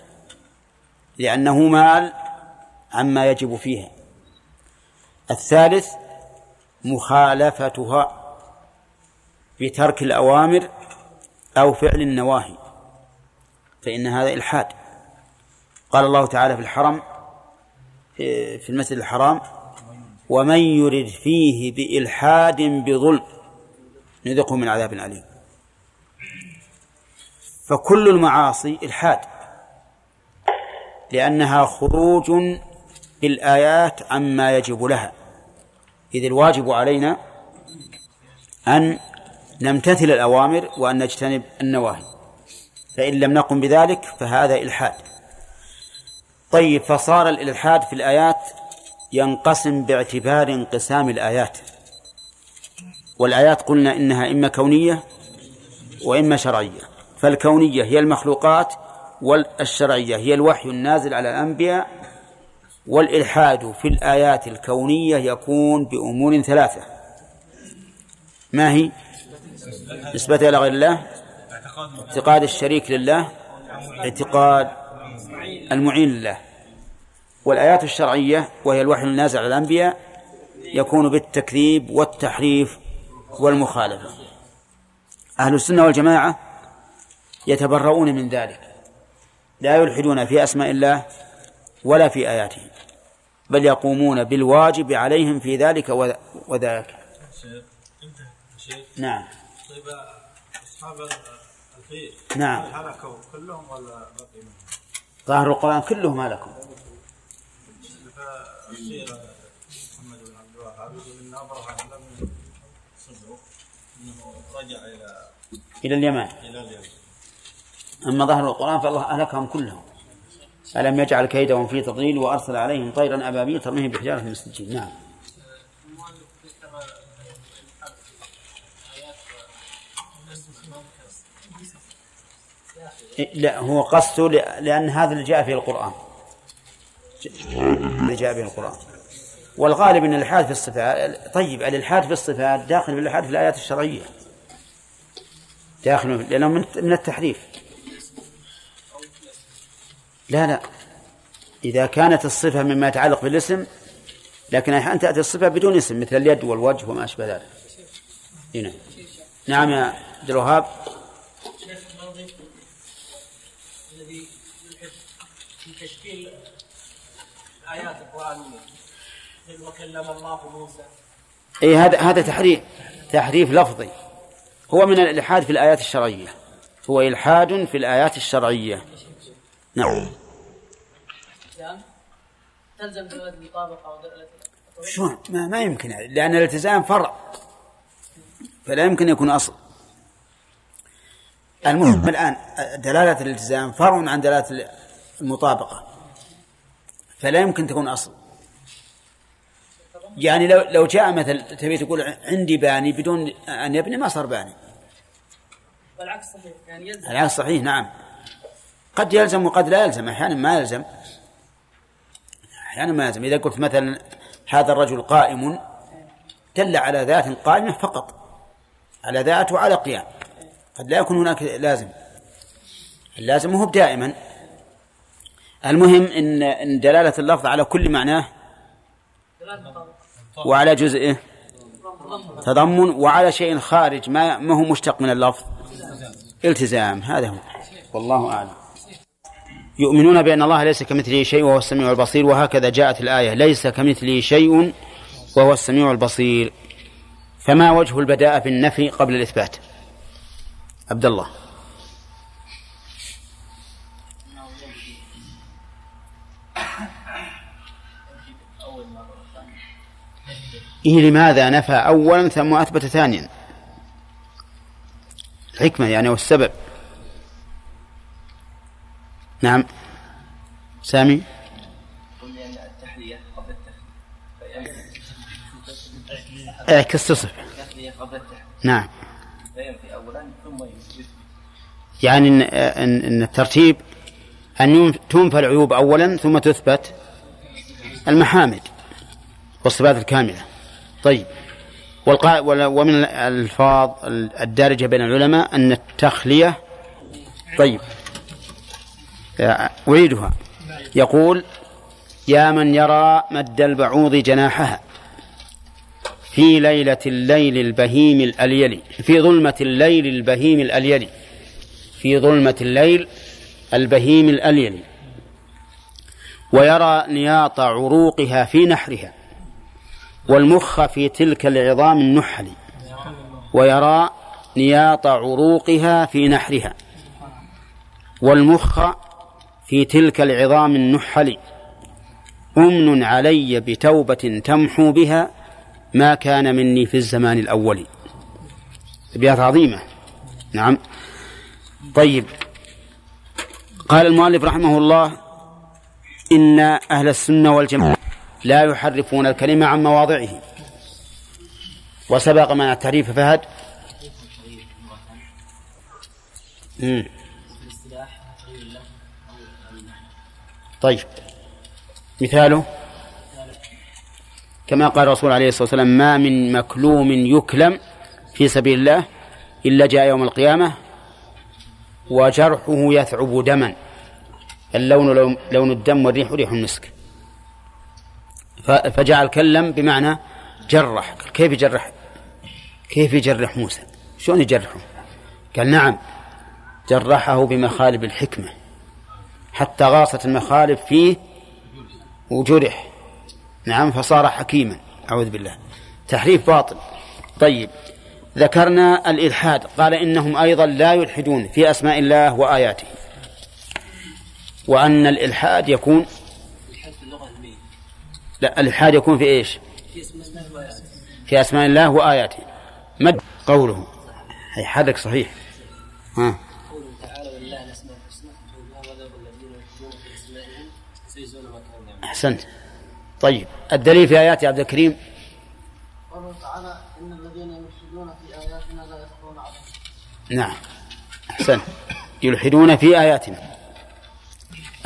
لأنه مال عما يجب فيها. الثالث مخالفتها بترك الأوامر أو فعل النواهي. فإن هذا إلحاد. قال الله تعالى في الحرم في المسجد الحرام ومن يرد فيه بإلحاد بظلم نذقه من عذاب أليم. فكل المعاصي إلحاد لأنها خروج بالآيات عما يجب لها. إذ الواجب علينا أن نمتثل الأوامر وأن نجتنب النواهي. فإن لم نقم بذلك فهذا إلحاد. طيب فصار الإلحاد في الآيات ينقسم باعتبار انقسام الآيات. والآيات قلنا إنها إما كونية وإما شرعية. فالكونية هي المخلوقات والشرعية هي الوحي النازل على الأنبياء. والإلحاد في الآيات الكونية يكون بأمور ثلاثة. ما هي؟ نسبة إلى غير الله اعتقاد الشريك لله اعتقاد المعين لله. والآيات الشرعية وهي الوحي النازل على الأنبياء يكون بالتكذيب والتحريف والمخالفة. أهل السنة والجماعة يتبرؤون من ذلك. لا يلحدون في أسماء الله ولا في آياته بل يقومون بالواجب عليهم في ذلك وذاك. نعم. طيب أصحاب الفيل نعم. هلكوا كلهم ولا بقي منهم؟ ظاهر القرآن كلهم هلكوا محمد بن عبد الوهاب لم انه رجع إلى إلى اليمن. إلى اليمن أما ظهر القرآن فالله أهلكهم كلهم. ألم يجعل كيدهم في تضليل وأرسل عليهم طيرا أبابيل ترميهم بحجارة من نعم. لا هو قصده لأن هذا اللي جاء في القرآن. اللي جاء به القرآن. والغالب أن الإلحاد في الصفات طيب الإلحاد في الصفات داخل في الإلحاد في الآيات الشرعية؟ داخل لأنه من التحريف. لا لا. إذا كانت الصفة مما يتعلق بالاسم لكن أحيانا تأتي الصفة بدون اسم مثل اليد والوجه وما أشبه ذلك. هنا. نعم يا عبد الوهاب الذي في تشكيل الآيات القرآنية وكلم الله موسى. اي هذا هذا تحريف تحريف لفظي. هو من الإلحاد في الآيات الشرعية. هو إلحاد في الآيات الشرعية. نعم. تلزم دلالة المطابقة ودلالة شلون؟ ما, ما يمكن. لأن الالتزام فرع. فلا يمكن يكون أصل. المهم الآن دلالة الالتزام فرع عن دلالة المطابقة فلا يمكن تكون أصل. يعني لو لو جاء مثل تبي تقول عندي باني بدون أن يبني ما صار باني. والعكس صحيح يعني يلزم. العكس صحيح نعم. قد يلزم وقد لا يلزم أحيانا ما يلزم. أحيانا ما يلزم. إذا قلت مثلا هذا الرجل قائم دل على ذات قائمة فقط. على ذات وعلى قيام. قد لا يكون هناك لازم. اللازم هو دائما. المهم إن إن دلالة اللفظ على كل معناه وعلى جزئه تضمن وعلى شيء خارج ما ما هو مشتق من اللفظ. التزام هذا هو. والله أعلم. يؤمنون بأن الله ليس كمثله شيء وهو السميع البصير وهكذا جاءت الآية ليس كمثله شيء وهو السميع البصير. فما وجه البداء بالنفي قبل الإثبات؟ عبد الله. إيه لماذا نفى أولا ثم أثبت ثانيا؟ الحكمة يعني والسبب. نعم. سامي؟ اعكس تصف نعم. يعني إن, إن, إن الترتيب أن تنفى العيوب أولا ثم تثبت المحامد والصفات الكاملة. طيب. ومن الألفاظ الدارجة بين العلماء أن التخلية طيب. أعيدها يقول يا من يرى مد البعوض جناحها في ليلة الليل البهيم الأليل في ظلمة الليل البهيم الأليل في ظلمة الليل البهيم الأليل ويرى نياط عروقها في نحرها. والمخ في تلك العظام النحل ويرى نياط عروقها في نحرها والمخ في تلك العظام النحل أمن علي بتوبة تمحو بها ما كان مني في الزمان الأول. أبيات عظيمة. نعم. طيب. قال المؤلف رحمه الله إن أهل السنة والجماعة لا يحرفون الكلمة عن مواضعه. وسبق من التعريف فهد. طيب. مثاله. كما قال الرسول عليه الصلاة والسلام ما من مكلوم يكلم في سبيل الله إلا جاء يوم القيامة وجرحه يثعب دما. اللون لون الدم والريح ريح المسك. فجعل كلم بمعنى جرح. كيف يجرح؟ كيف يجرح موسى؟ شلون يجرحه؟ قال نعم جرحه بمخالب الحكمة. حتى غاصت المخالب فيه وجرح. نعم فصار حكيما. أعوذ بالله. تحريف باطل. طيب ذكرنا الإلحاد. قال إنهم أيضا لا يلحدون في أسماء الله وآياته. وأن الإلحاد يكون لا الإلحاد يكون في إيش؟ في أسماء الله وآياته. مد قوله؟ هي حرك صحيح. ها. أحسنت. طيب الدليل في آيات عبد الكريم؟ قوله تعالى إن الذين يلحدون في آياتنا لا يخفون عنها نعم. أحسنت. يلحدون في آياتنا.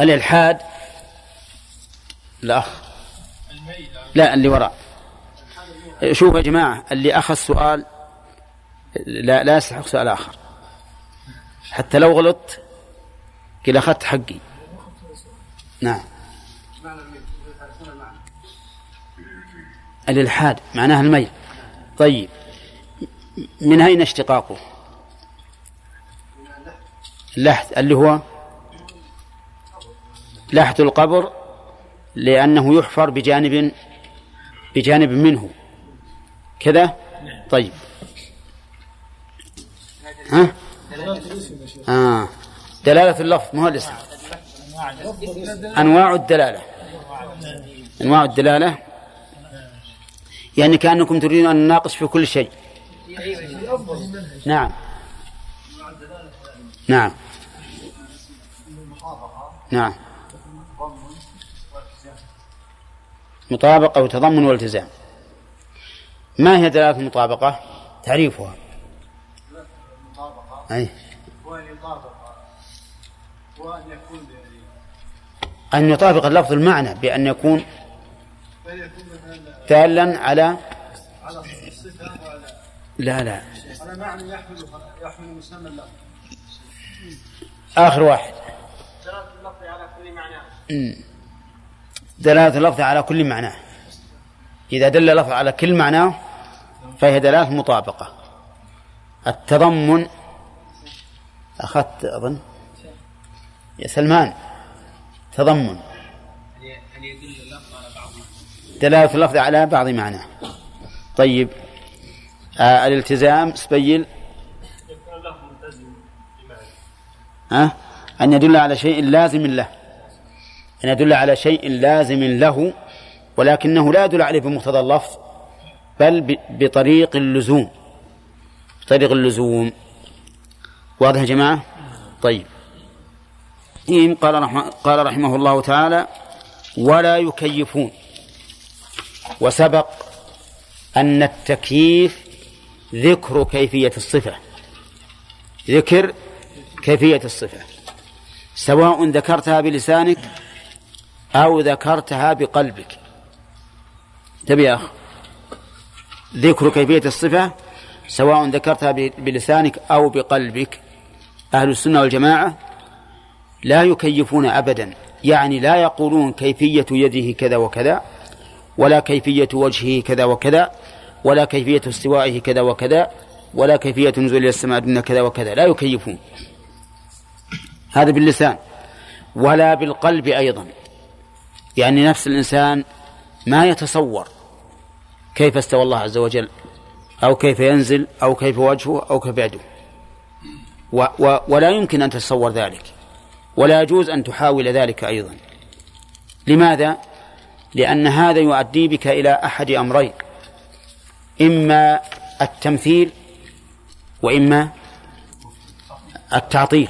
الإلحاد الأخ لا اللي وراء. شوف يا جماعة اللي أخذ سؤال لا لا يستحق سؤال آخر. حتى لو غلطت قل أخذت حقي. نعم. الإلحاد معناها الميل. طيب من أين اشتقاقه؟ اللحد اللي هو لحد القبر لأنه يحفر بجانب بجانب منه. كذا؟ طيب. ها؟ آه. دلالة اللفظ ما هو الاسم؟ أنواع الدلالة. أنواع الدلالة؟ يعني كأنكم تريدون أن نناقش في كل شيء. نعم. نعم. نعم. مطابقة وتضمن والتزام. ما هي دلالة المطابقة؟ تعريفها. أي. أن يطابق اللفظ المعنى بأن يكون دالا على لا لا. على معنى يحمل يحمل مسمى اللفظ. آخر واحد. دلالة اللفظ على كل معنى. دلالة اللفظ على كل معناه إذا دل اللفظ على كل معناه فهي دلالة مطابقة. التضمن أخذت أظن؟ يا سلمان تضمن. دلالة اللفظ على بعض معناه طيب آه الالتزام سبيل. ها؟ أن يدل على شيء لازم له. أن يدل على شيء لازم له ولكنه لا يدل عليه بمقتضى اللفظ بل بطريق اللزوم. بطريق اللزوم. واضح يا جماعة؟ طيب. إن قال رحمه, قال رحمه الله تعالى ولا يكيفون وسبق أن التكييف ذكر كيفية الصفة. ذكر كيفية الصفة. سواء ذكرتها بلسانك أو ذكرتها بقلبك. تبي يا أخ. ذكر كيفية الصفة سواء ذكرتها بلسانك أو بقلبك. أهل السنة والجماعة لا يكيفون أبدا. يعني لا يقولون كيفية يده كذا وكذا ولا كيفية وجهه كذا وكذا ولا كيفية استوائه كذا وكذا ولا كيفية نزول إلى السماء دون كذا وكذا. لا يكيفون. هذا باللسان ولا بالقلب أيضا. يعني نفس الإنسان ما يتصور كيف استوى الله عز وجل أو كيف ينزل أو كيف وجهه أو كيف يده. و و ولا يمكن أن تتصور ذلك ولا يجوز أن تحاول ذلك أيضا. لماذا؟ لأن هذا يؤدي بك إلى أحد أمرين إما التمثيل وإما التعطيل.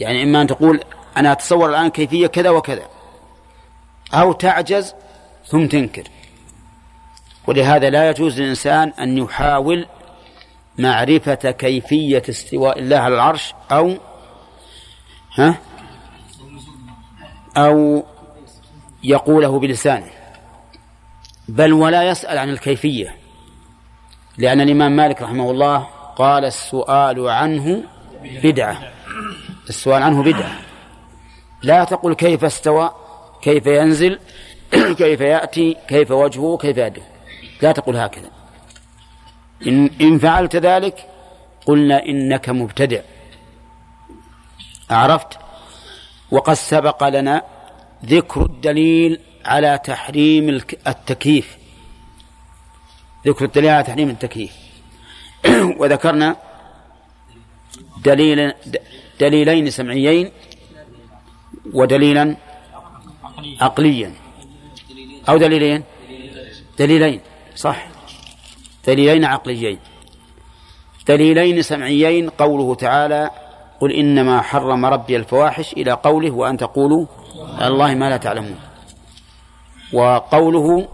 يعني إما أن تقول أنا أتصور الآن كيفية كذا وكذا. أو تعجز ثم تنكر. ولهذا لا يجوز للإنسان أن يحاول معرفة كيفية استواء الله على العرش أو ها؟ أو يقوله بلسانه. بل ولا يسأل عن الكيفية. لأن الإمام مالك رحمه الله قال السؤال عنه بدعة. السؤال عنه بدعة. لا تقل كيف استوى. كيف ينزل كيف يأتي كيف وجهه كيف يده. لا تقل هكذا. إن, إن فعلت ذلك قلنا إنك مبتدع. عرفت وقد سبق لنا ذكر الدليل على تحريم التكييف. ذكر الدليل على تحريم التكييف. وذكرنا دليل دليلين سمعيين ودليلا عقليا. أو دليلين؟ دليلين صح. دليلين عقليين. دليلين سمعيين قوله تعالى قل إنما حرم ربي الفواحش إلى قوله وأن تقولوا على الله ما لا تعلمون. وقوله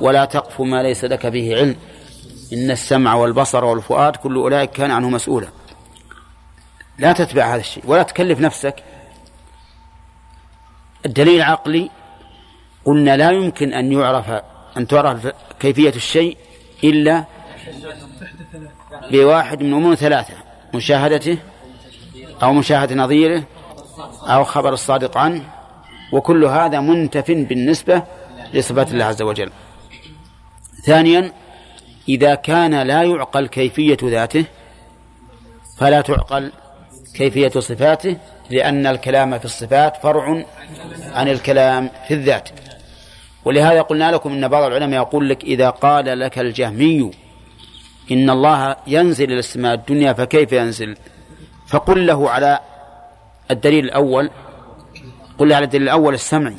ولا تقف ما ليس لك به علم. إن السمع والبصر والفؤاد كل أولئك كان عنه مسؤولا. لا تتبع هذا الشيء ولا تكلف نفسك الدليل العقلي قلنا لا يمكن أن يعرف أن تعرف كيفية الشيء إلا بواحد من أمور ثلاثة مشاهدته أو مشاهدة نظيره أو خبر الصادق عنه وكل هذا منتف بالنسبة لصفات الله عز وجل. ثانيا إذا كان لا يعقل كيفية ذاته فلا تعقل كيفية صفاته؟ لأن الكلام في الصفات فرع عن الكلام في الذات. ولهذا قلنا لكم أن بعض العلماء يقول لك إذا قال لك الجهمي إن الله ينزل إلى السماء الدنيا فكيف ينزل؟ فقل له على الدليل الأول قل له على الدليل الأول السمعي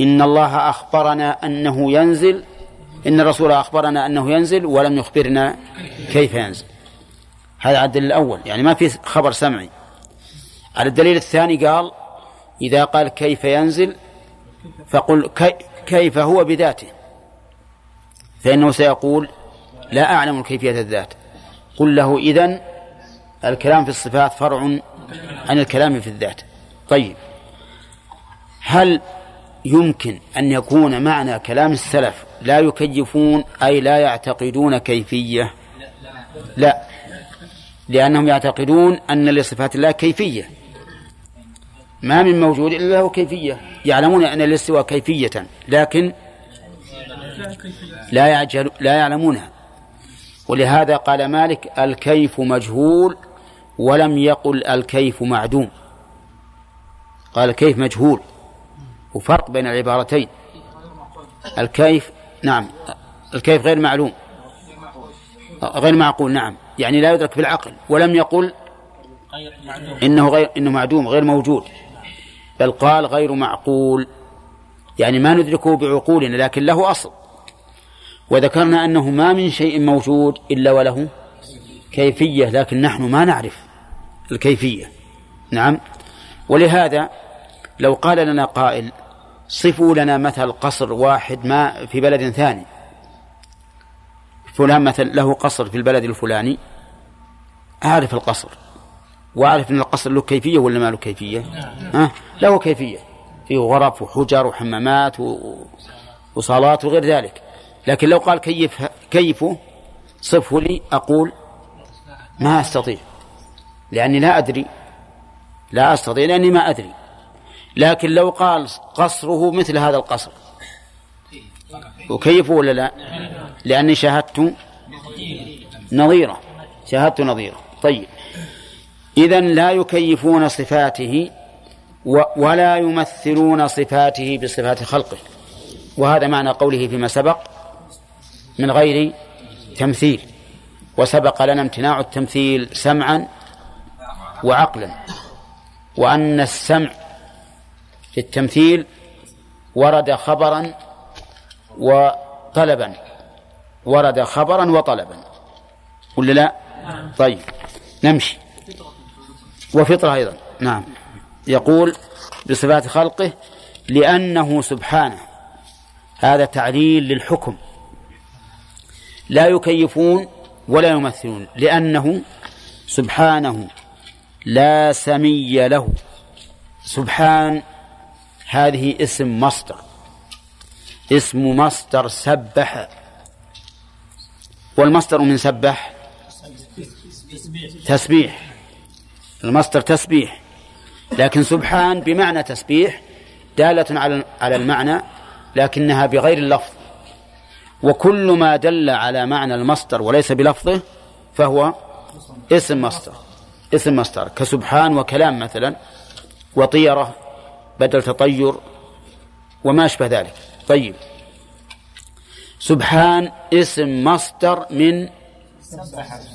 إن الله أخبرنا أنه ينزل إن الرسول أخبرنا أنه ينزل ولم يخبرنا كيف ينزل. هذا على الدليل الأول. يعني ما في خبر سمعي. على الدليل الثاني قال إذا قال كيف ينزل فقل كيف هو بذاته. فإنه سيقول لا أعلم كيفية الذات. قل له إذن الكلام في الصفات فرع عن الكلام في الذات. طيب. هل يمكن أن يكون معنى كلام السلف لا يكيفون أي لا يعتقدون كيفية؟ لا. لأنهم يعتقدون أن لصفات الله كيفية. ما من موجود إلا له كيفية. يعلمون أن الاستواء كيفية لكن لا يعجل لا يعلمونها. ولهذا قال مالك الكيف مجهول ولم يقل الكيف معدوم. قال الكيف مجهول؟ وفرق بين العبارتين. الكيف نعم. الكيف غير معلوم. غير معقول نعم. يعني لا يدرك بالعقل ولم يقل إنه غير إنه معدوم غير موجود بل قال غير معقول. يعني ما ندركه بعقولنا لكن له أصل. وذكرنا أنه ما من شيء موجود إلا وله كيفية لكن نحن ما نعرف الكيفية. نعم. ولهذا لو قال لنا قائل صفوا لنا مثل قصر واحد ما في بلد ثاني. فلان مثل له قصر في البلد الفلاني أعرف القصر وأعرف أن القصر له كيفية ولا ما له كيفية؟ ها؟ له كيفية. فيه غرف وحجر وحمامات وصالات وغير ذلك. لكن لو قال كيف كيفه صفه لي أقول ما أستطيع. لأني لا أدري. لا أستطيع لأني ما أدري. لكن لو قال قصره مثل هذا القصر وكيفه ولا لا؟ لأني شاهدت نظيرة شاهدت نظيرة طيب. إذا لا يكيفون صفاته ولا يمثلون صفاته بصفات خلقه. وهذا معنى قوله فيما سبق من غير تمثيل. وسبق لنا امتناع التمثيل سمعا وعقلا. وأن السمع في التمثيل ورد خبرا وطلبا. ورد خبرا وطلبا. ولا لا؟ طيب نمشي. وفطرة أيضا. نعم. يقول بصفات خلقه لأنه سبحانه. هذا تعليل للحكم. لا يكيفون ولا يمثلون لأنه سبحانه. لا سمي له. سبحان هذه اسم مصدر. اسم مصدر سبح. والمصدر من سبح؟ تسبيح. المصدر تسبيح. لكن سبحان بمعنى تسبيح دالة على على المعنى لكنها بغير اللفظ. وكل ما دل على معنى المصدر وليس بلفظه فهو اسم مصدر. اسم مصدر. كسبحان وكلام مثلا وطيرة بدل تطير وما أشبه ذلك. طيب. سبحان اسم مصدر من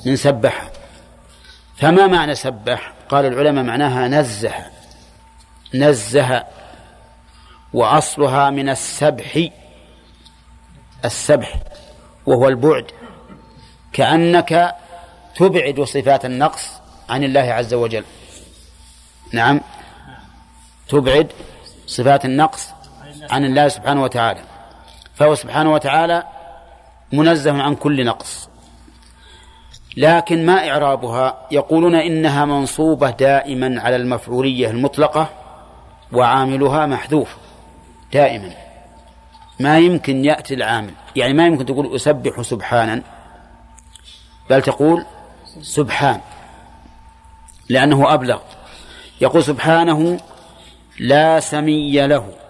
من سبح. فما معنى سبح؟ قال العلماء معناها نزه. نزه. وأصلها من السبح. السبح. وهو البعد. كأنك تبعد صفات النقص عن الله عز وجل. نعم. تبعد صفات النقص عن الله سبحانه وتعالى. فهو سبحانه وتعالى منزه عن كل نقص. لكن ما إعرابها؟ يقولون إنها منصوبة دائما على المفعولية المطلقة وعاملها محذوف. دائما. ما يمكن يأتي العامل. يعني ما يمكن تقول أسبح سبحانا. بل تقول سبحان. لأنه أبلغ. يقول سبحانه لا سمي له.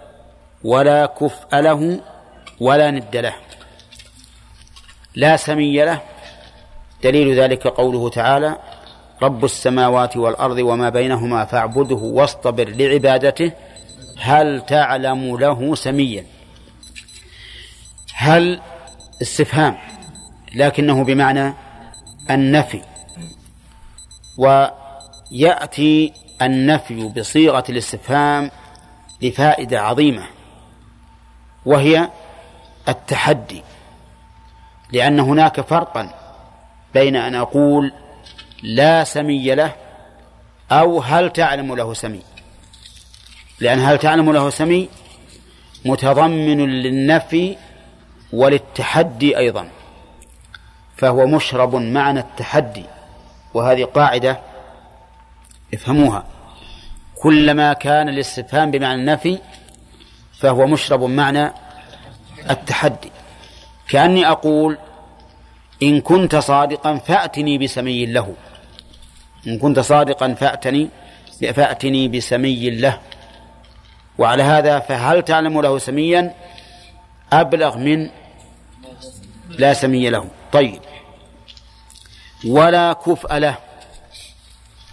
ولا كفء له ولا ند له. لا سمي له. دليل ذلك قوله تعالى رب السماوات والأرض وما بينهما فاعبده واصطبر لعبادته. هل تعلم له سميا؟ هل استفهام؟ لكنه بمعنى النفي. ويأتي النفي بصيغة الاستفهام لفائدة عظيمة. وهي التحدي لأن هناك فرقا بين أن أقول لا سمي له أو هل تعلم له سمي. لأن هل تعلم له سمي متضمن للنفي وللتحدي أيضا فهو مشرب معنى التحدي وهذه قاعدة افهموها. كلما كان الاستفهام بمعنى النفي فهو مشرب معنى التحدي. كأني أقول إن كنت صادقا فأتني بسمي له. إن كنت صادقا فأتني فأتني بسمي له. وعلى هذا فهل تعلم له سميا؟ أبلغ من لا سمي له. طيب. ولا كفء له.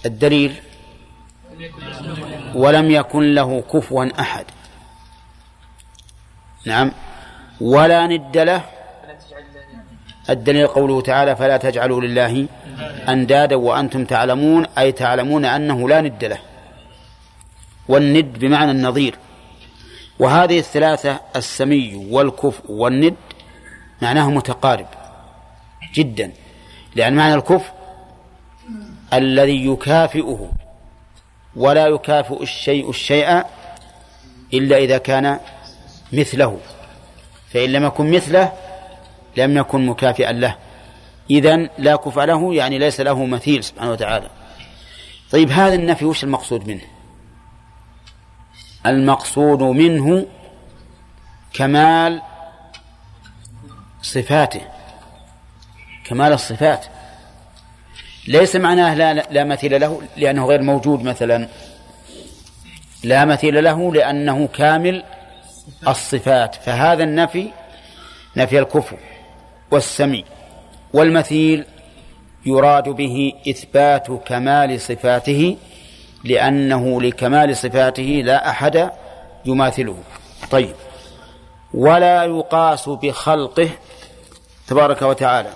الدليل ولم يكن له كفوا أحد. نعم. ولا ند له. الدليل قوله تعالى فلا تجعلوا لله أندادا وأنتم تعلمون أي تعلمون أنه لا ند له. والند بمعنى النظير. وهذه الثلاثة السمي والكفء والند معناه متقارب جدا. لأن معنى الكفء الذي يكافئه ولا يكافئ الشيء الشيء إلا إذا كان مثله. فإن لم يكن مثله لم يكن مكافئا له. إذن لا كفء له يعني ليس له مثيل سبحانه وتعالى. طيب هذا النفي وش المقصود منه؟ المقصود منه كمال صفاته. كمال الصفات. ليس معناه لا, لا مثيل له لأنه غير موجود مثلا. لا مثيل له لأنه كامل الصفات فهذا النفي نفي الكفر والسمي والمثيل يراد به إثبات كمال صفاته لأنه لكمال صفاته لا أحد يماثله. طيب. ولا يقاس بخلقه تبارك وتعالى.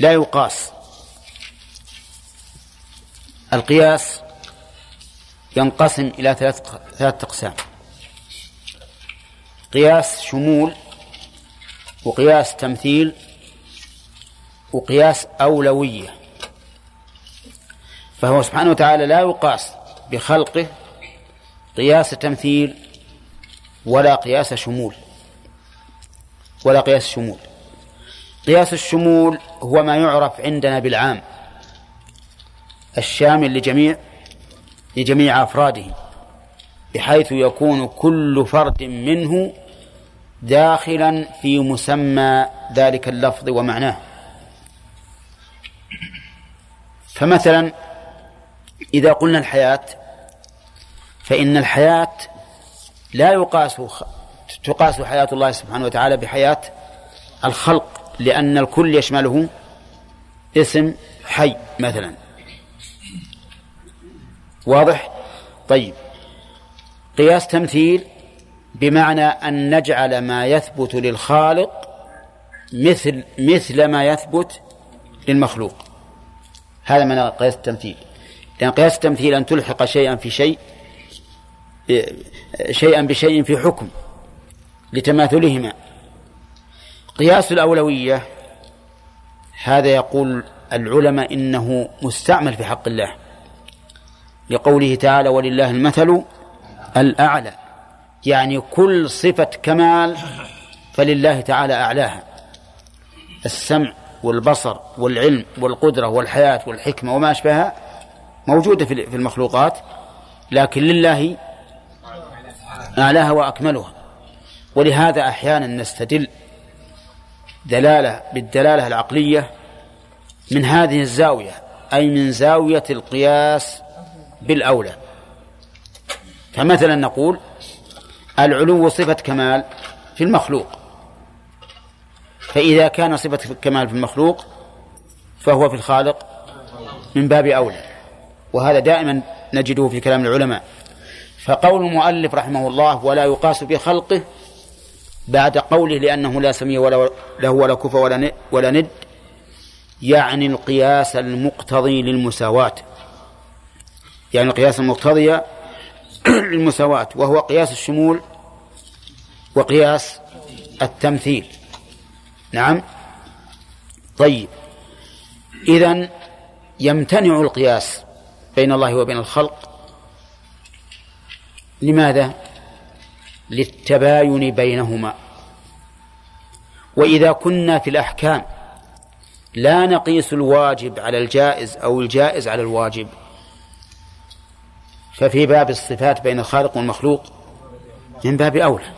لا يقاس. القياس ينقسم إلى ثلاث ثلاث أقسام. قياس شمول وقياس تمثيل وقياس أولوية. فهو سبحانه وتعالى لا يقاس بخلقه قياس تمثيل ولا قياس شمول. ولا قياس شمول. قياس الشمول هو ما يعرف عندنا بالعام الشامل لجميع لجميع أفراده. بحيث يكون كل فرد منه داخلا في مسمى ذلك اللفظ ومعناه. فمثلا إذا قلنا الحياة فإن الحياة لا يقاس تقاس حياة الله سبحانه وتعالى بحياة الخلق لأن الكل يشمله اسم حي مثلا. واضح؟ طيب. قياس تمثيل بمعنى أن نجعل ما يثبت للخالق مثل مثل ما يثبت للمخلوق. هذا معنى قياس التمثيل. لأن قياس التمثيل أن تلحق شيئا في شيء شيئا بشيء في حكم لتماثلهما. قياس الأولوية هذا يقول العلماء إنه مستعمل في حق الله. لقوله تعالى ولله المثل الأعلى يعني كل صفة كمال فلله تعالى أعلاها. السمع والبصر والعلم والقدرة والحياة والحكمة وما أشبهها موجودة في المخلوقات لكن لله أعلاها وأكملها. ولهذا أحيانا نستدل دلالة بالدلالة العقلية من هذه الزاوية أي من زاوية القياس بالأولى. فمثلا نقول العلو صفة كمال في المخلوق. فإذا كان صفة كمال في المخلوق فهو في الخالق من باب أولى وهذا دائما نجده في كلام العلماء. فقول المؤلف رحمه الله ولا يقاس بخلقه بعد قوله لأنه لا سمي ولا له ولا كفى ولا ولا ند يعني القياس المقتضي للمساواة. يعني القياس المقتضي للمساواة وهو قياس الشمول وقياس التمثيل. نعم؟ طيب. إذن يمتنع القياس بين الله وبين الخلق لماذا؟ للتباين بينهما. وإذا كنا في الأحكام لا نقيس الواجب على الجائز أو الجائز على الواجب. ففي باب الصفات بين الخالق والمخلوق من باب أولى.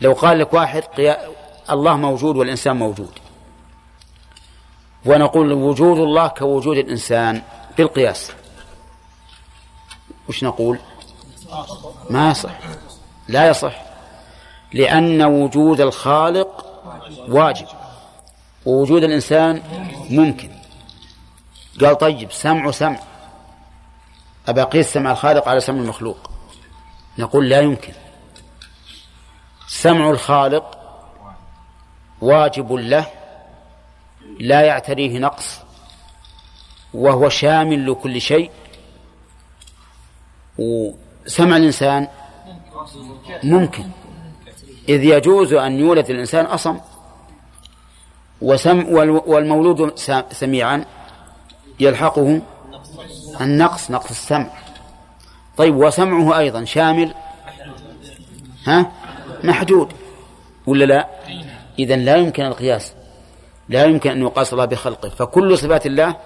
لو قال لك واحد الله موجود والإنسان موجود. ونقول وجود الله كوجود الإنسان بالقياس. وش نقول؟ ما يصح. لا يصح. لأن وجود الخالق واجب. ووجود الإنسان ممكن. قال طيب سمع سمع. أبى أقيس سمع الخالق على سمع المخلوق. نقول لا يمكن. سمع الخالق واجب له لا يعتريه نقص وهو شامل لكل شيء. وسمع الإنسان ممكن. إذ يجوز أن يولد الإنسان أصم. وسم والمولود سميعا يلحقه النقص نقص السمع. طيب وسمعه أيضا شامل؟ ها؟ محدود. ولا لا؟ إذا لا يمكن القياس. لا يمكن أن يقاس الله بخلقه. فكل صفات الله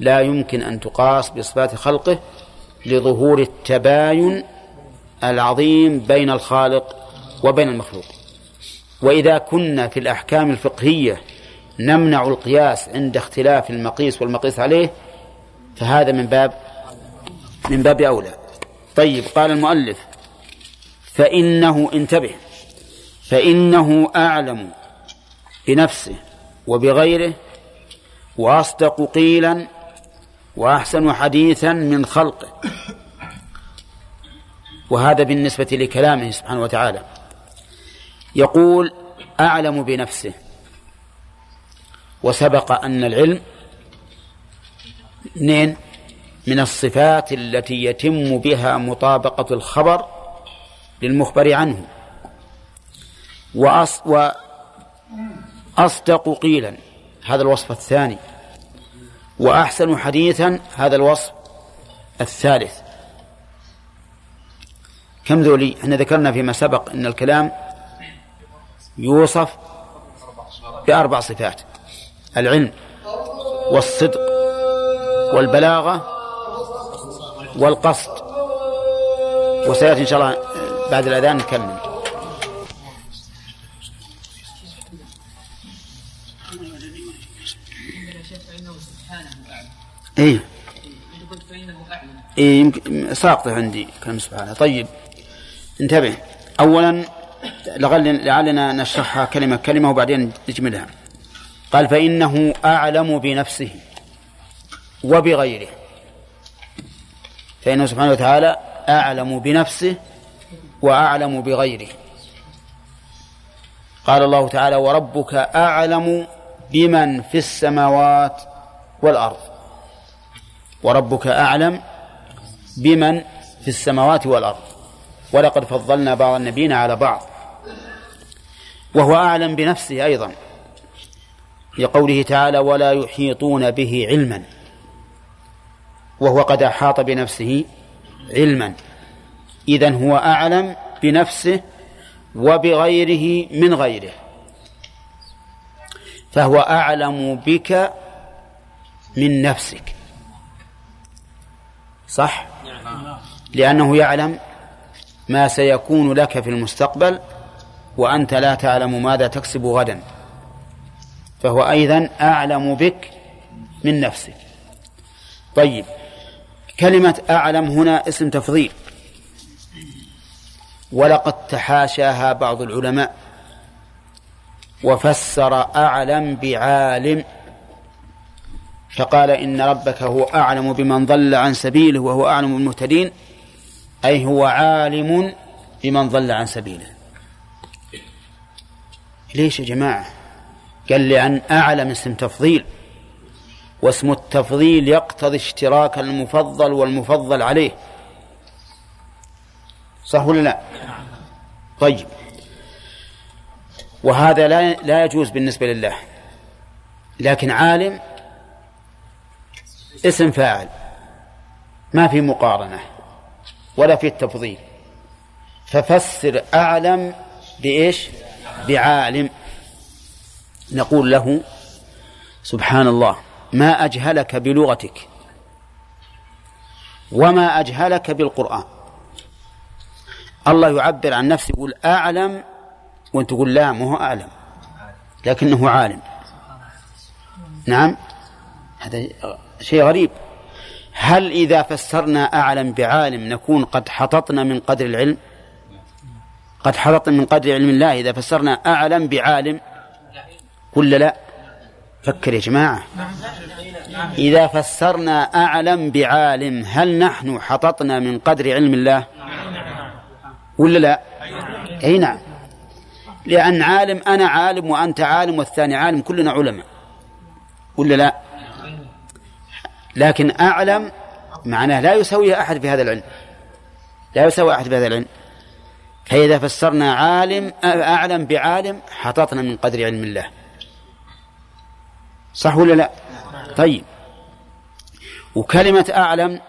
لا يمكن أن تقاس بصفات خلقه لظهور التباين العظيم بين الخالق وبين المخلوق. وإذا كنا في الأحكام الفقهية نمنع القياس عند اختلاف المقيس والمقيس عليه فهذا من باب من باب أولى. طيب قال المؤلف فإنه انتبه فإنه أعلم بنفسه وبغيره وأصدق قيلا وأحسن حديثا من خلقه. وهذا بالنسبة لكلامه سبحانه وتعالى. يقول أعلم بنفسه. وسبق أن العلم اثنين من الصفات التي يتم بها مطابقة الخبر للمخبر عنه. وأص وأصدق قيلا هذا الوصف الثاني. وأحسن حديثا هذا الوصف الثالث. كم ذولي؟ إحنا ذكرنا فيما سبق أن الكلام يوصف بأربع صفات العلم والصدق. والبلاغة والقصد. وسيأتي إن شاء الله بعد الأذان نكمل. إيه. إيه يمكن ساقطه عندي كلمة سبحانه. طيب انتبه. اولا لعلنا نشرحها كلمة كلمة وبعدين نجملها. قال فإنه أعلم بنفسه. وبغيره. فإنه سبحانه وتعالى أعلم بنفسه وأعلم بغيره. قال الله تعالى وربك أعلم بمن في السماوات والأرض. وربك أعلم بمن في السماوات والأرض. ولقد فضلنا بعض النبيين على بعض. وهو أعلم بنفسه أيضا. لقوله تعالى ولا يحيطون به علما. وهو قد أحاط بنفسه علما. إذن هو أعلم بنفسه وبغيره من غيره. فهو أعلم بك من نفسك. صح؟ لأنه يعلم ما سيكون لك في المستقبل وأنت لا تعلم ماذا تكسب غدا. فهو أيضا أعلم بك من نفسك. طيب. كلمة أعلم هنا اسم تفضيل. ولقد تحاشاها بعض العلماء. وفسر أعلم بعالم. فقال إن ربك هو أعلم بمن ضل عن سبيله وهو أعلم بالمهتدين. أي هو عالم بمن ضل عن سبيله. ليش يا جماعة؟ قال لأن أعلم اسم تفضيل. واسم التفضيل يقتضي اشتراك المفضل والمفضل عليه. صح ولا لا؟ طيب. وهذا لا لا يجوز بالنسبة لله. لكن عالم اسم فاعل. ما في مقارنة ولا في التفضيل. ففسر أعلم بإيش؟ بعالم. نقول له سبحان الله. ما أجهلك بلغتك وما أجهلك بالقرآن. الله يعبر عن نفسه يقول أعلم وأنت تقول لا ما هو أعلم لكنه عالم. نعم؟ هذا شيء غريب. هل إذا فسرنا أعلم بعالم نكون قد حططنا من قدر العلم؟ قد حططنا من قدر علم الله. إذا فسرنا أعلم بعالم ولا لا. فكر يا جماعة. إذا فسرنا أعلم بعالم هل نحن حططنا من قدر علم الله؟ ولا لا؟ أي نعم. لأن عالم أنا عالم وأنت عالم والثاني عالم كلنا علماء. ولا لا؟ لكن أعلم معناه لا يسويه أحد في هذا العلم. لا يسوي أحد في هذا العلم. فإذا فسرنا عالم أعلم بعالم حططنا من قدر علم الله. صح ولا لا؟ طيب. وكلمة أعلم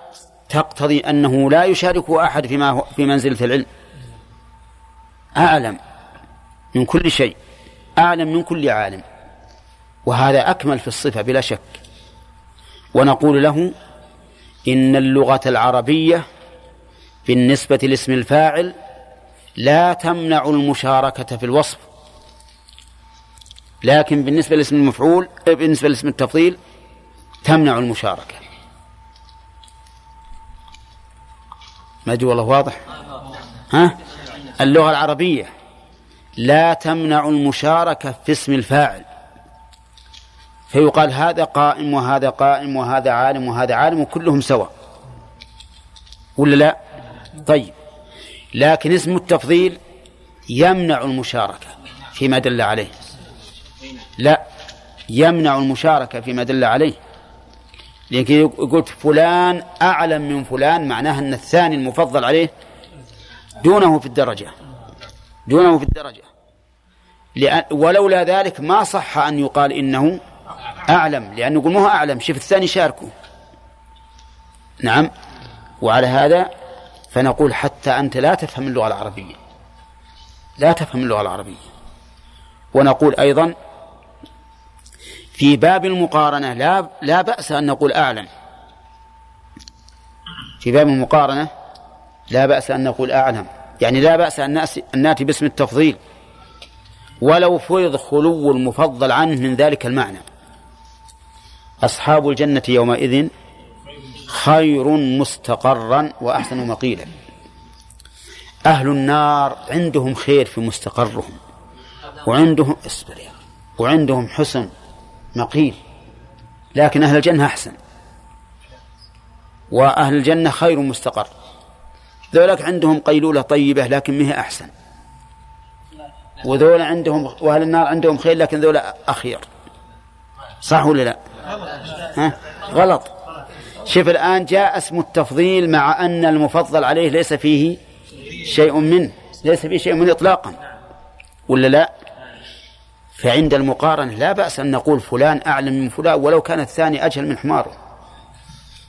تقتضي أنه لا يشاركه أحد فيما هو في منزلة العلم. أعلم من كل شيء. أعلم من كل عالم. وهذا أكمل في الصفة بلا شك. ونقول له إن اللغة العربية بالنسبة لاسم الفاعل لا تمنع المشاركة في الوصف. لكن بالنسبة لاسم المفعول بالنسبة لاسم التفضيل تمنع المشاركة. ما أدري والله واضح؟ ها؟ اللغة العربية. لا تمنع المشاركة في اسم الفاعل. فيقال هذا قائم وهذا قائم وهذا عالم وهذا عالم وكلهم سواء. ولا لا؟ طيب. لكن اسم التفضيل يمنع المشاركة فيما دل عليه. لا يمنع المشاركة فيما دل عليه. لكن قلت فلان أعلم من فلان معناه أن الثاني المفضل عليه دونه في الدرجة. دونه في الدرجة. لأن ولولا ذلك ما صح أن يقال إنه أعلم. لأنه يقول ما هو أعلم شوف الثاني شاركه. نعم. وعلى هذا فنقول حتى أنت لا تفهم اللغة العربية. لا تفهم اللغة العربية. ونقول أيضا في باب المقارنة لا لا بأس أن نقول أعلم في باب المقارنة لا بأس أن نقول أعلم. يعني لا بأس أن نأتي باسم التفضيل. ولو فرض خلو المفضل عنه من ذلك المعنى. أصحاب الجنة يومئذ خير مستقرا وأحسن مقيلا. أهل النار عندهم خير في مستقرهم. وعندهم اصبر وعندهم حسن. مقيل. لكن أهل الجنة أحسن. وأهل الجنة خير مستقر. ذولك عندهم قيلولة طيبة لكن مه أحسن. وذولا عندهم وأهل النار عندهم خير لكن ذولا أخير. صح ولا لا؟ ها؟ غلط. شوف الآن جاء اسم التفضيل مع أن المفضل عليه ليس فيه شيء منه ليس فيه شيء منه إطلاقا. ولا لا؟ فعند المقارنة لا بأس أن نقول فلان أعلم من فلان ولو كان الثاني أجهل من حمارة.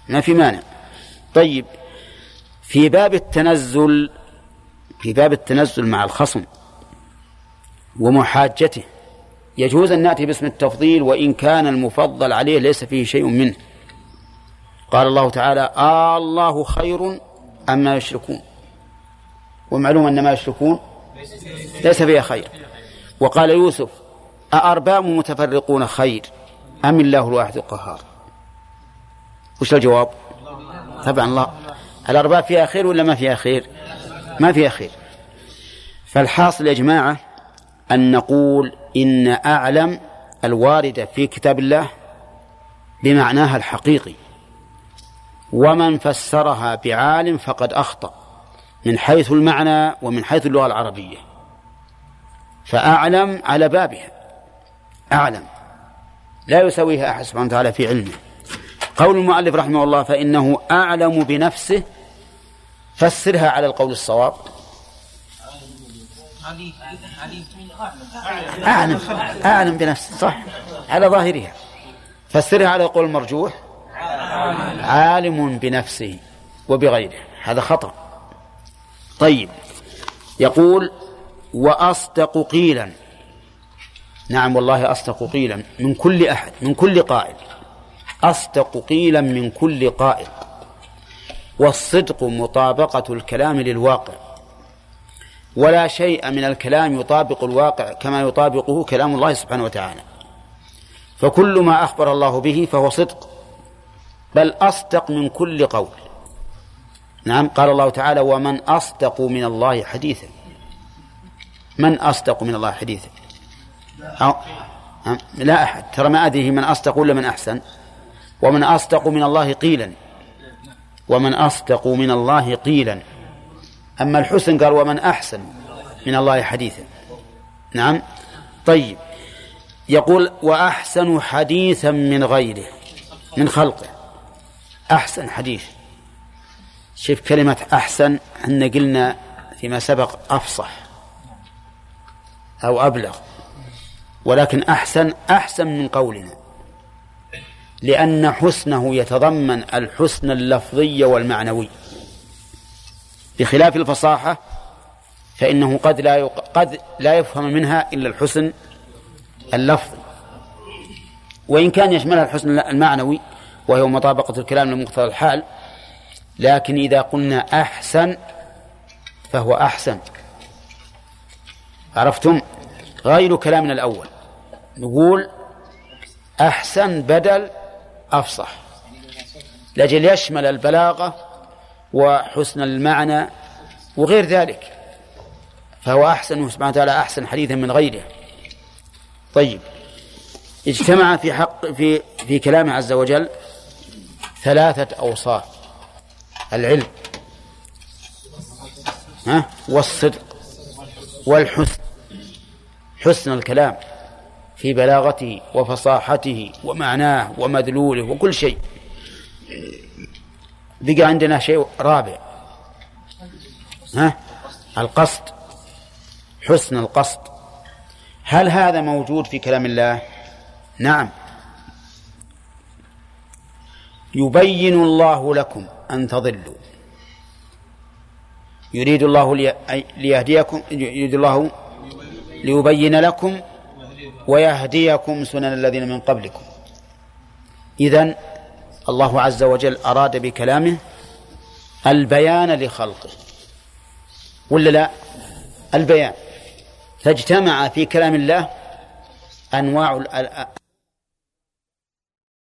ما في مانع. طيب في باب التنزل في باب التنزل مع الخصم ومحاجته يجوز أن نأتي باسم التفضيل وإن كان المفضل عليه ليس فيه شيء منه. قال الله تعالى آه الله خير أما يشركون. ومعلوم أن ما يشركون ليس فيها خير. وقال يوسف أأرباب متفرقون خير أم الله الواحد القهار؟ وش الجواب؟ طبعا الله الأرباب فيها خير ولا ما فيها خير؟ ما فيها خير. فالحاصل يا جماعة أن نقول إن أعلم الواردة في كتاب الله بمعناها الحقيقي. ومن فسرها بعالم فقد أخطأ من حيث المعنى ومن حيث اللغة العربية. فأعلم على بابها. أعلم. لا يسويها أحد سبحانه وتعالى في علمه. قول المؤلف رحمه الله فإنه أعلم بنفسه فسرها على القول الصواب. أعلم أعلم بنفسه صح. على ظاهرها. فسرها على القول المرجوح عالم بنفسه وبغيره. هذا خطأ. طيب. يقول وأصدق قيلا. نعم والله أصدق قيلا من كل أحد من كل قائل. أصدق قيلا من كل قائل. والصدق مطابقة الكلام للواقع. ولا شيء من الكلام يطابق الواقع كما يطابقه كلام الله سبحانه وتعالى. فكل ما أخبر الله به فهو صدق. بل أصدق من كل قول. نعم قال الله تعالى ومن أصدق من الله حديثا. من أصدق من الله حديثا؟ أو لا أحد. ترى ما أدري من أصدق ولا من أحسن. ومن أصدق من الله قيلا. ومن أصدق من الله قيلا. أما الحسن قال ومن أحسن من الله حديثا. نعم. طيب. يقول وأحسن حديثا من غيره. من خلقه. أحسن حديث. شوف كلمة أحسن. أن قلنا فيما سبق أفصح. أو أبلغ. ولكن أحسن أحسن من قولنا. لأن حسنه يتضمن الحسن اللفظي والمعنوي. بخلاف الفصاحة فإنه قد لا قد لا يفهم منها إلا الحسن اللفظي. وإن كان يشملها الحسن المعنوي وهو مطابقة الكلام لمقتضى الحال لكن إذا قلنا أحسن فهو أحسن. عرفتم؟ غير كلامنا الأول. نقول أحسن بدل أفصح. لأجل يشمل البلاغة وحسن المعنى وغير ذلك. فهو أحسن سبحانه وتعالى أحسن حديثا من غيره. طيب اجتمع في حق في في كلامه عز وجل ثلاثة أوصاف. العلم ها والصدق والحسن. حسن الكلام. في بلاغته وفصاحته ومعناه ومدلوله وكل شيء. بقى عندنا شيء رابع. ها؟ القصد. حسن القصد. هل هذا موجود في كلام الله؟ نعم. يبين الله لكم أن تضلوا. يريد الله ليهديكم يريد الله ليبين لكم ويهديكم سنن الذين من قبلكم. إذن الله عز وجل أراد بكلامه البيان لخلقه. ولا لا؟ البيان. فاجتمع في كلام الله أنواع